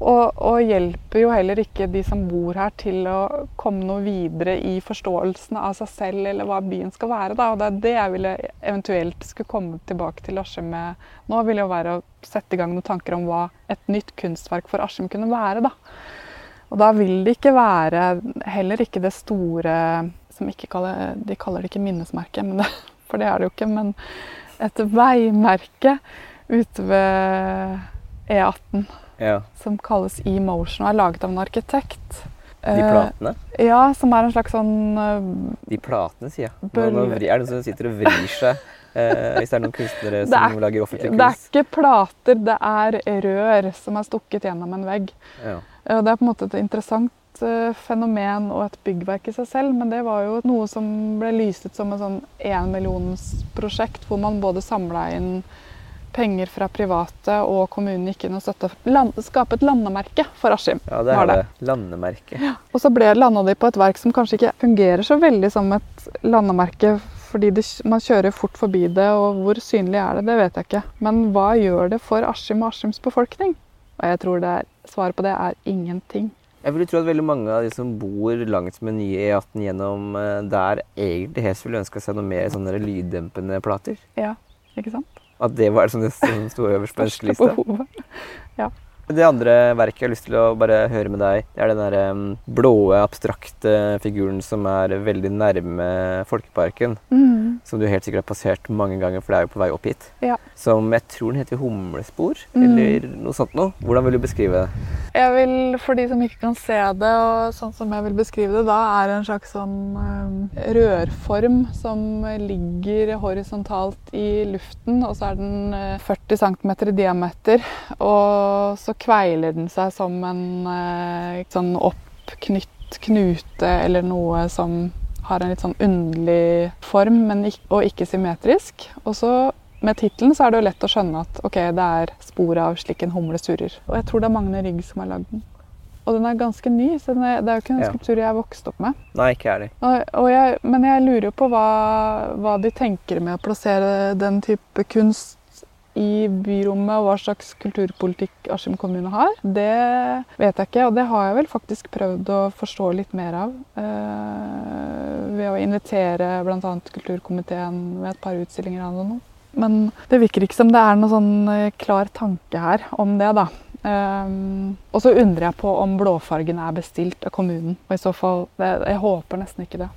Og, og, hjelper jo heller ikke de som bor her til å komme noe videre i forståelsen av seg selv eller hva byen skal være. Da. Og det er det jeg ville eventuelt skulle komme tilbake til Askim med nå, ville jo være å sette i gang noen tanker om hva et nytt kunstverk for Askim kunne være. da. Og da vil det ikke være heller ikke det store som ikke kaller, De kaller det ikke minnesmerke, det, for det er det jo ikke. Men et veimerke ute ved E18 ja. som kalles E-Motion og er laget av en arkitekt. De eh, platene? Uh, ja, som er en slags sånn uh, De platene, sier jeg. Nå, nå vri, er det noen som sitter og vrir seg? Uh, hvis det er noen kunstnere som er, lager offentlig kunst? Det er ikke plater, det er rør som er stukket gjennom en vegg. Ja. det er på en måte et interessant fenomen og et byggverk i seg selv, men det var jo noe som ble lyst ut som et sånn énmillionsprosjekt, hvor man både samla inn penger fra private og kommunen gikk inn og støtta skape et landemerke for Askim. Ja, det er det. Landemerke. Ja. Og så ble landa de på et verk som kanskje ikke fungerer så veldig som et landemerke, fordi det, man kjører fort forbi det, og hvor synlig er det, det vet jeg ikke. Men hva gjør det for Askim og Askims befolkning? Og jeg tror det er, svaret på det er ingenting. Jeg ville tro at veldig mange av de som bor langs med nye E18 gjennom eh, der, egentlig helst ville ønska seg noe mer sånne lyddempende plater. Ja, ikke sant? At det var det som sto øverst på ønskelista? Ja. Det andre verket jeg har lyst til å bare høre med deg, det er den der um, blå, abstrakte figuren som er veldig nærme Folkeparken. Mm. Som du helt sikkert har passert mange ganger, for det er jo på vei opp hit. Ja. Som jeg tror den heter Humlespor, mm. eller noe sånt noe. Hvordan vil du beskrive det? Jeg vil, For de som ikke kan se det, og sånn som jeg vil beskrive det, da er det en slags sånn um, rørform som ligger horisontalt i luften, og så er den 40 uh, cm i diameter. Og så kveiler den seg som en eh, sånn oppknytt knute eller noe som har en litt sånn underlig form, men ikke, og ikke symmetrisk. Og så med tittelen så er det jo lett å skjønne at ok, det er sporet av slik en humle surrer. Og jeg tror det er Magne Rygg som har lagd den. Og den er ganske ny, så er, det er jo ikke en skulptur jeg har vokst opp med. Nei, ikke er det. Og, jeg, men jeg lurer jo på hva, hva de tenker med å plassere den type kunst i byrommet og hva slags kulturpolitikk Askim kommune har, det vet jeg ikke. Og det har jeg vel faktisk prøvd å forstå litt mer av. Eh, ved å invitere bl.a. kulturkomiteen ved et par utstillinger av noe. Men det virker ikke som det er noen sånn eh, klar tanke her om det, da. Um, og så undrer jeg på om blåfargen er bestilt av kommunen. Og i så fall Jeg håper nesten ikke det.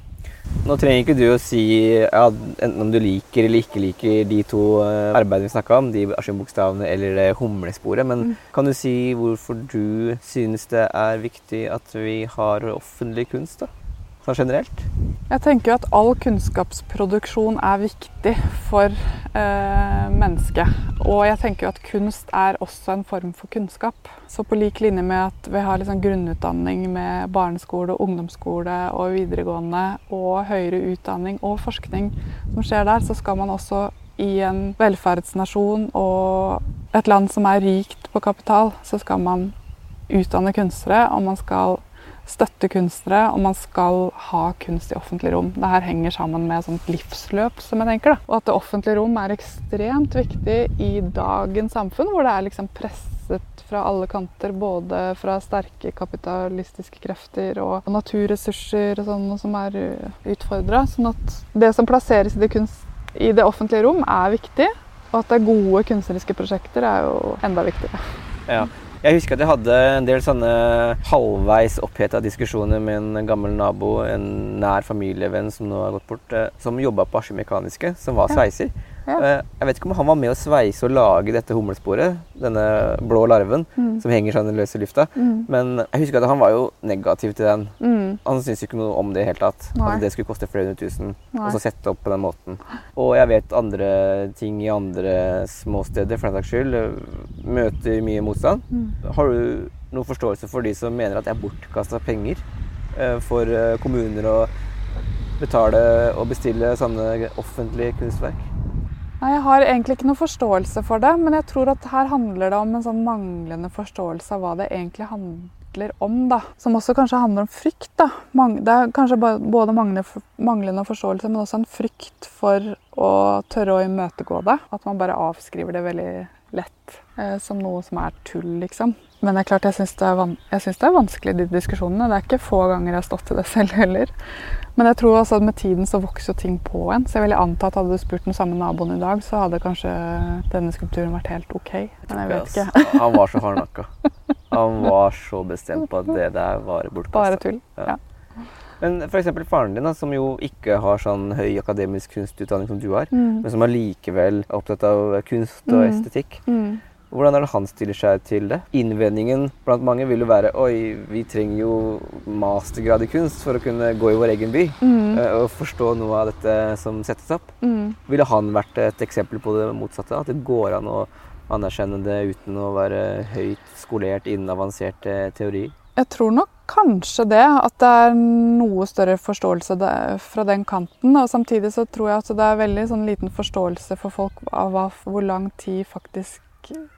Nå trenger ikke du å si ja, enten om du liker eller ikke liker de to eh, arbeidene vi snakka om, de Askim-bokstavene eller det humlesporet, men mm. kan du si hvorfor du synes det er viktig at vi har offentlig kunst? da? Sånn generelt? Jeg tenker at all kunnskapsproduksjon er viktig for eh, mennesket. Og jeg tenker at kunst er også en form for kunnskap. Så på lik linje med at vi har liksom grunnutdanning med barneskole, ungdomsskole og videregående og høyere utdanning og forskning som skjer der, så skal man også i en velferdsnasjon og et land som er rikt på kapital, så skal man utdanne kunstnere, og man skal støtte kunstnere, og man skal ha kunst i offentlig rom. Det her henger sammen med sånt livsløp, som jeg tenker. Da. Og at det offentlige rom er ekstremt viktig i dagens samfunn, hvor det er liksom presset fra alle kanter, både fra sterke kapitalistiske krefter og naturressurser og sånn, som er utfordra. Sånn at det som plasseres i det, kunst, i det offentlige rom, er viktig. Og at det er gode kunstneriske prosjekter, er jo enda viktigere. Ja. Jeg husker at jeg hadde en del sånne halvveis oppheta diskusjoner med en gammel nabo, en nær familievenn som nå har gått bort, eh, som jobba på Askim Mekaniske, som var sveiser. Ja. Eh, jeg vet ikke om han var med å sveise og lage dette humlesporet, denne blå larven mm. som henger sånn løs i lufta. Mm. Men jeg husker at han var jo negativ til den. Mm. Han syntes ikke noe om det i hele tatt. At det skulle koste flere hundre tusen. Og så sette opp på den måten. Og jeg vet andre ting i andre småsteder, for den saks skyld, møter mye motstand. Mm. Har du noen forståelse for de som mener at det er bortkasta penger eh, for eh, kommuner å betale og bestille sånne offentlige kunstverk? Nei, Jeg har egentlig ikke noe forståelse for det, men jeg tror at her handler det om en sånn manglende forståelse av hva det egentlig handler om. da. Som også kanskje handler om frykt. da. Det er kanskje både manglende forståelse, men også en frykt for å tørre å imøtegå det. At man bare avskriver det veldig lett eh, som noe som er tull, liksom. Men det er klart, jeg syns det, det, er vanskelig, de diskusjonene. Det er ikke få ganger jeg har stått i det selv heller. Men jeg tror også at med tiden så vokser jo ting på en. Så jeg vil anta at hadde du spurt den samme naboen i dag, så hadde kanskje denne skulpturen vært helt OK. Men jeg vet ikke. Han var så hardnakka. Han var så bestemt på at det der var bortkasta. Bare tull. Ja. Men f.eks. faren din, da, som jo ikke har sånn høy akademisk kunstutdanning som du har, mm. men som allikevel er opptatt av kunst og mm. estetikk. Mm. Hvordan er det han stiller seg til det? Innvendingen blant mange vil jo være Oi, vi trenger jo mastergrad i kunst for å kunne gå i vår egen by mm. Eh, og forstå noe av dette som settes opp. Mm. Ville han vært et eksempel på det motsatte? At det går an å anerkjenne det uten å være høyt skolert innen avanserte teorier? Jeg tror nok kanskje det. At det er noe større forståelse fra den kanten. Og samtidig så tror jeg at det er veldig sånn liten forståelse for folk av hvor lang tid faktisk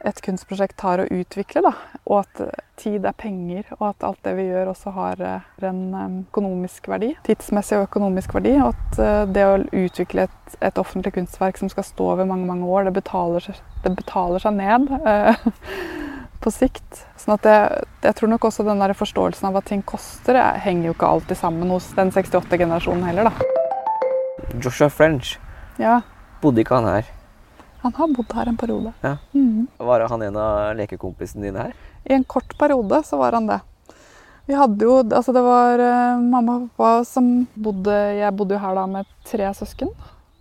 et kunstprosjekt tar å utvikle. Da. Og at tid er penger, og at alt det vi gjør også har eh, en økonomisk verdi. Tidsmessig og økonomisk verdi. Og at eh, det å utvikle et, et offentlig kunstverk som skal stå over mange mange år, det betaler, det betaler seg ned eh, på sikt. Sånn at jeg, jeg, tror nok også den der forståelsen av hva ting koster, henger jo ikke alltid sammen hos den 68-generasjonen heller, da. Joshua French, ja. bodde ikke han her? Han har bodd her en periode. Ja. Mm. Var han en av lekekompisene dine her? I en kort periode så var han det. Vi hadde jo Altså, det var uh, mamma og pappa som bodde Jeg bodde jo her da med tre søsken.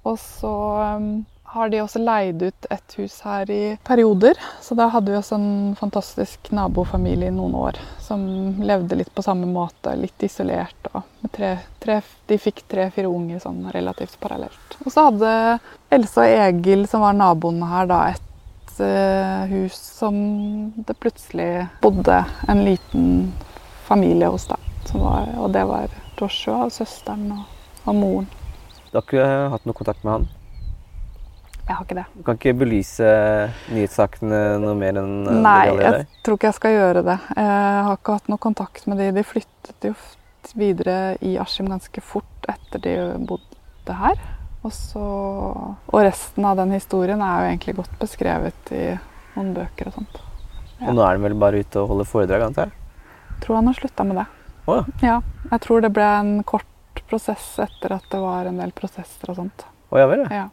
Og så um, har de også leid ut et hus her i perioder. Så da hadde vi også en fantastisk nabofamilie i noen år som levde litt på samme måte, litt isolert. Og tre, tre, de fikk tre-fire unger sånn relativt parallelt. Og så hadde Else og Egil, som var naboene her, da et uh, hus som det plutselig bodde en liten familie hos. da. Var, og det var Joshua, søsteren og, og moren. Du har ikke hatt noe kontakt med han? Jeg har ikke det. Du kan ikke belyse nyhetssakene noe mer enn eh, Nei, jeg tror ikke jeg skal gjøre det. Jeg har ikke hatt noe kontakt med de. De flyttet jo videre i Askim ganske fort etter de bodde her. Og, så, og resten av den historien er jo egentlig godt beskrevet i noen bøker og sånt. Ja. Og nå er han vel bare ute og holder foredrag, antar jeg? Tror han har slutta med det. Oh. Ja, jeg tror det ble en kort prosess etter at det var en del prosesser og sånt. Oh, ja, vel, ja.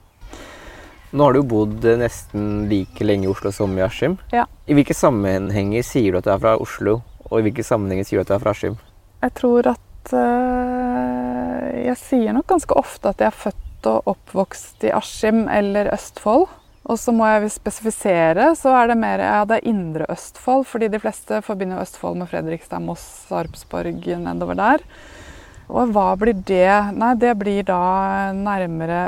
Nå har du bodd nesten like lenge i Oslo som i Askim. Ja. I hvilke sammenhenger sier du at du er fra Oslo, og i hvilke sammenhenger sier du at du er fra Askim? Jeg tror at øh, Jeg sier nok ganske ofte at jeg er født og oppvokst i Askim eller Østfold. Og så må jeg spesifisere, så er det mer ja, det er indre Østfold. Fordi de fleste forbinder Østfold med Fredrikstad, Moss, Sarpsborg nedover der. Og hva blir det? Nei, det blir da nærmere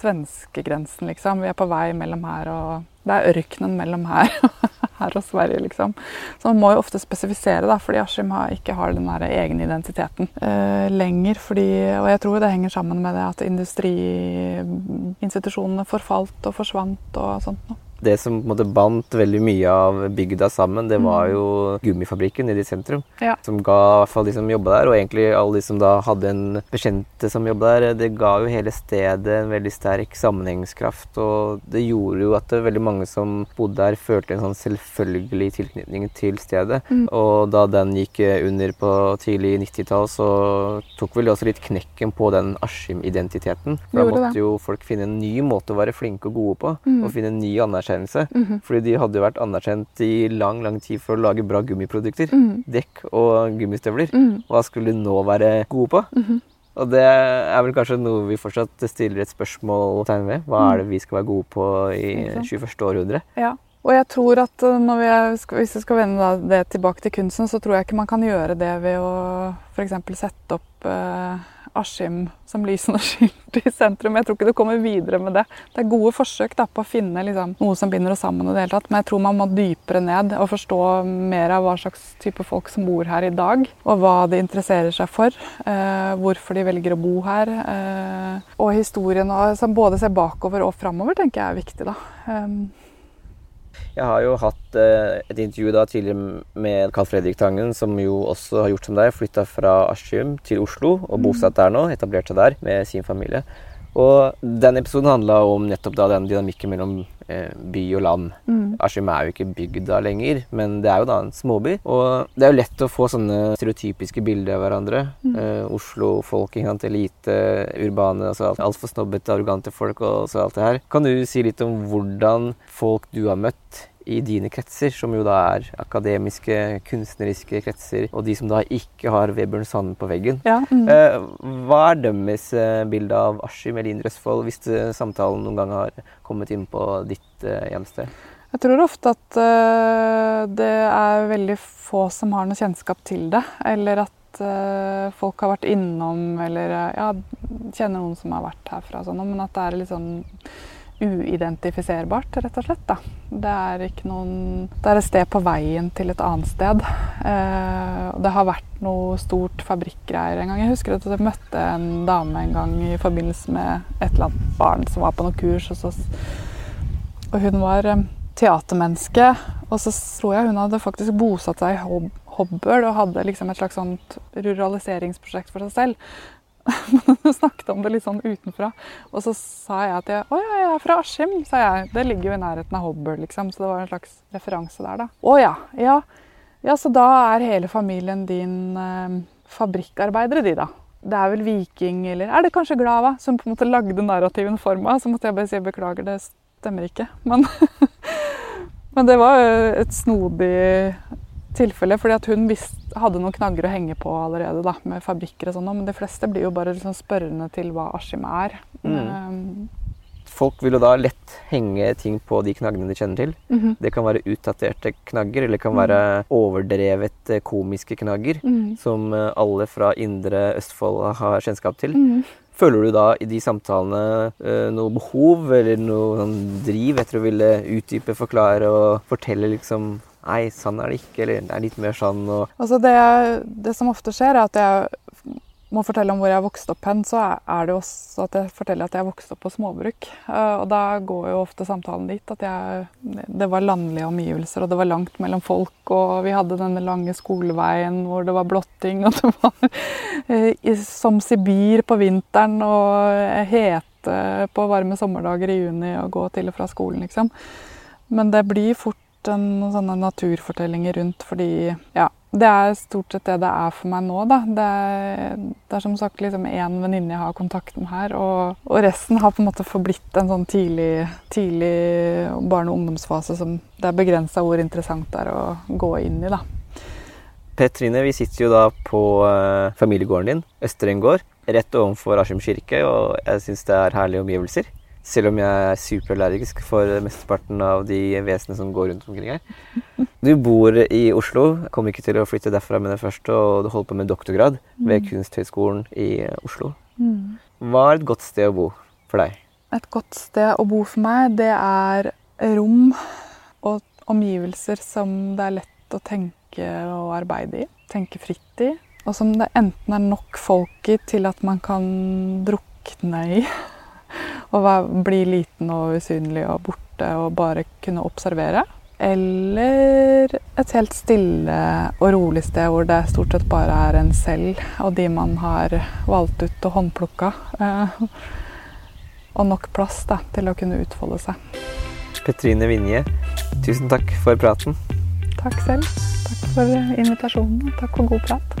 svenskegrensen, liksom. Vi er på vei mellom her og Det er ørkenen mellom her, her og Sverige, liksom. Så man må jo ofte spesifisere, da, fordi Askim ikke har den der egen identiteten eh, lenger. Fordi, og jeg tror det henger sammen med det at industriinstitusjonene forfalt og forsvant og sånt noe det som måte bandt veldig mye av bygda sammen, det var mm. jo gummifabrikken nede i sentrum. Ja. Som ga i hvert fall de som jobba der, og egentlig alle de som da hadde en bekjente som jobba der, det ga jo hele stedet en veldig sterk sammenhengskraft. Og det gjorde jo at veldig mange som bodde der, følte en sånn selvfølgelig tilknytning til stedet. Mm. Og da den gikk under på tidlig 90-tall, så tok vel også litt knekken på den Askim-identiteten. For da måtte jo folk finne en ny måte å være flinke og gode på, mm. og finne en ny anerkjennelse anerkjennelse. Mm -hmm. Fordi de hadde jo vært anerkjent i lang lang tid for å lage bra gummiprodukter. Mm. Dekk og gummistøvler. Mm. Hva skulle de nå være gode på? -hmm. Og det er vel kanskje noe vi fortsatt stiller et spørsmålstegn ved. Hva er det vi skal være gode på i 21. århundre? Ja. Og jeg tror at eh, vi hvis vi skal vende det tilbake til kunsten, så tror jeg ikke man kan gjøre det ved å f.eks. sette opp eh, Askim som lysende skilt i sentrum. Jeg tror ikke du kommer videre med det. Det er gode forsøk da, på å finne liksom, noe som binder oss sammen. i det hele tatt, Men jeg tror man må dypere ned og forstå mer av hva slags type folk som bor her i dag. Og hva de interesserer seg for. Eh, hvorfor de velger å bo her. Eh, og historien som både ser bakover og framover, tenker jeg er viktig. da. Um, jeg har jo hatt eh, et intervju da tidligere med Carl Fredrik Tangen, som jo også har gjort som deg, flytta fra Askim til Oslo og mm. bosatt der nå. Etablert seg der med sin familie. Og den episoden handla om nettopp da den dynamikken mellom eh, by og land. Mm. Askim er jo ikke bygda lenger, men det er jo da en småby. Og det er jo lett å få sånne stereotypiske bilder av hverandre. Mm. Eh, Oslo-folk, elite, urbane, altså altfor snobbete, arrogante folk og så alt det her. Kan du si litt om hvordan folk du har møtt i dine kretser, som jo da er akademiske, kunstneriske kretser, og de som da ikke har Vebjørn Sand på veggen. Ja, mm. eh, hva er deres eh, bilde av Askim Elin Røsvold, hvis eh, samtalen noen gang har kommet inn på ditt hjemsted? Jeg tror ofte at det er veldig få som har noe kjennskap til det. Eller at folk har vært innom, eller ja, kjenner noen som har vært herfra. Sånn, men at det er litt sånn uidentifiserbart, rett og slett. Da. Det er noen Det er et sted på veien til et annet sted. Eh, det har vært noe stort fabrikkgreier en gang. Jeg husker at jeg møtte en dame en gang i forbindelse med et eller annet barn som var på noe kurs. Og, så, og hun var eh, teatermenneske. Og så tror jeg hun hadde faktisk bosatt seg i Hob og hadde liksom et slags sånt ruraliseringsprosjekt for seg selv. Snakket om det litt sånn utenfra. Og så sa jeg at jeg, å ja, jeg er fra Askim. sa jeg. Det ligger jo i nærheten av Hobøl, liksom. Så det var en slags referanse der, da. Å ja. Ja, ja så da er hele familien din eh, fabrikkarbeidere, de, da. Det er vel Viking, eller er det kanskje Glava, som på en måte lagde narrativen for meg? Så måtte jeg bare si beklager, det stemmer ikke. Men, men det var et snodig tilfelle, fordi hun visst, hadde noen knagger å henge på allerede da, med fabrikker og sånn. Men de fleste blir jo bare liksom spørrende til hva Askim er. Mm. Um, Folk vil jo da lett henge ting på de knaggene de kjenner til. Mm -hmm. Det kan være utdaterte knagger, eller det kan være overdrevet eh, komiske knagger, mm. som eh, alle fra indre Østfold har kjennskap til. Mm. Føler du da i de samtalene eh, noe behov eller noe sånn driv etter å ville utdype, forklare og fortelle liksom Nei, sånn er det ikke. Eller det er litt mer sånn og altså det, det, som ofte skjer, er at jeg må fortelle om hvor jeg vokste opp hen. Så er det også at jeg forteller at jeg vokste opp på småbruk. Eh, og da går jo ofte samtalen dit at jeg, det var landlige omgivelser, og det var langt mellom folk. Og vi hadde denne lange skoleveien hvor det var blotting, og det var eh, som Sibir på vinteren og hete på varme sommerdager i juni og gå til og fra skolen, liksom. Men det blir fort en, sånne naturfortellinger rundt, fordi ja, det er stort sett det det er for meg nå. Da. Det, er, det er som sagt liksom venninne jeg har kontakt med her, og, og, resten har på en måte forblitt en sånn tidlig, tidlig barne- og ungdomsfase som det er begrensa hvor interessant det er å gå inn i. da. Petrine, vi sitter jo da på uh, familiegården din, Østrengård, rett overfor Askim kirke, og jeg syns det er herlige omgivelser. Selv om jeg er superallergisk for mesteparten av de vesenene som går rundt omkring her. Du bor i Oslo, kommer ikke til å flytte derfra med det første, og du holder på med doktorgrad ved mm. Kunsthøgskolen i Oslo. Mm. Hva er et godt sted å bo for deg? Et godt sted å bo for meg, det er rom og omgivelser som det er lett å tenke og arbeide i. Tenke fritt i. Og som det enten er nok folk i til at man kan drukne i. Og bli liten og usynlig og borte og bare kunne observere. Eller et helt stille og rolig sted hvor det stort sett bare er en selv og de man har valgt ut og håndplukka. Eh, og nok plass da, til å kunne utfolde seg. Petrine Vinje, tusen takk for praten. Takk selv. Takk for invitasjonen. Takk for god prat.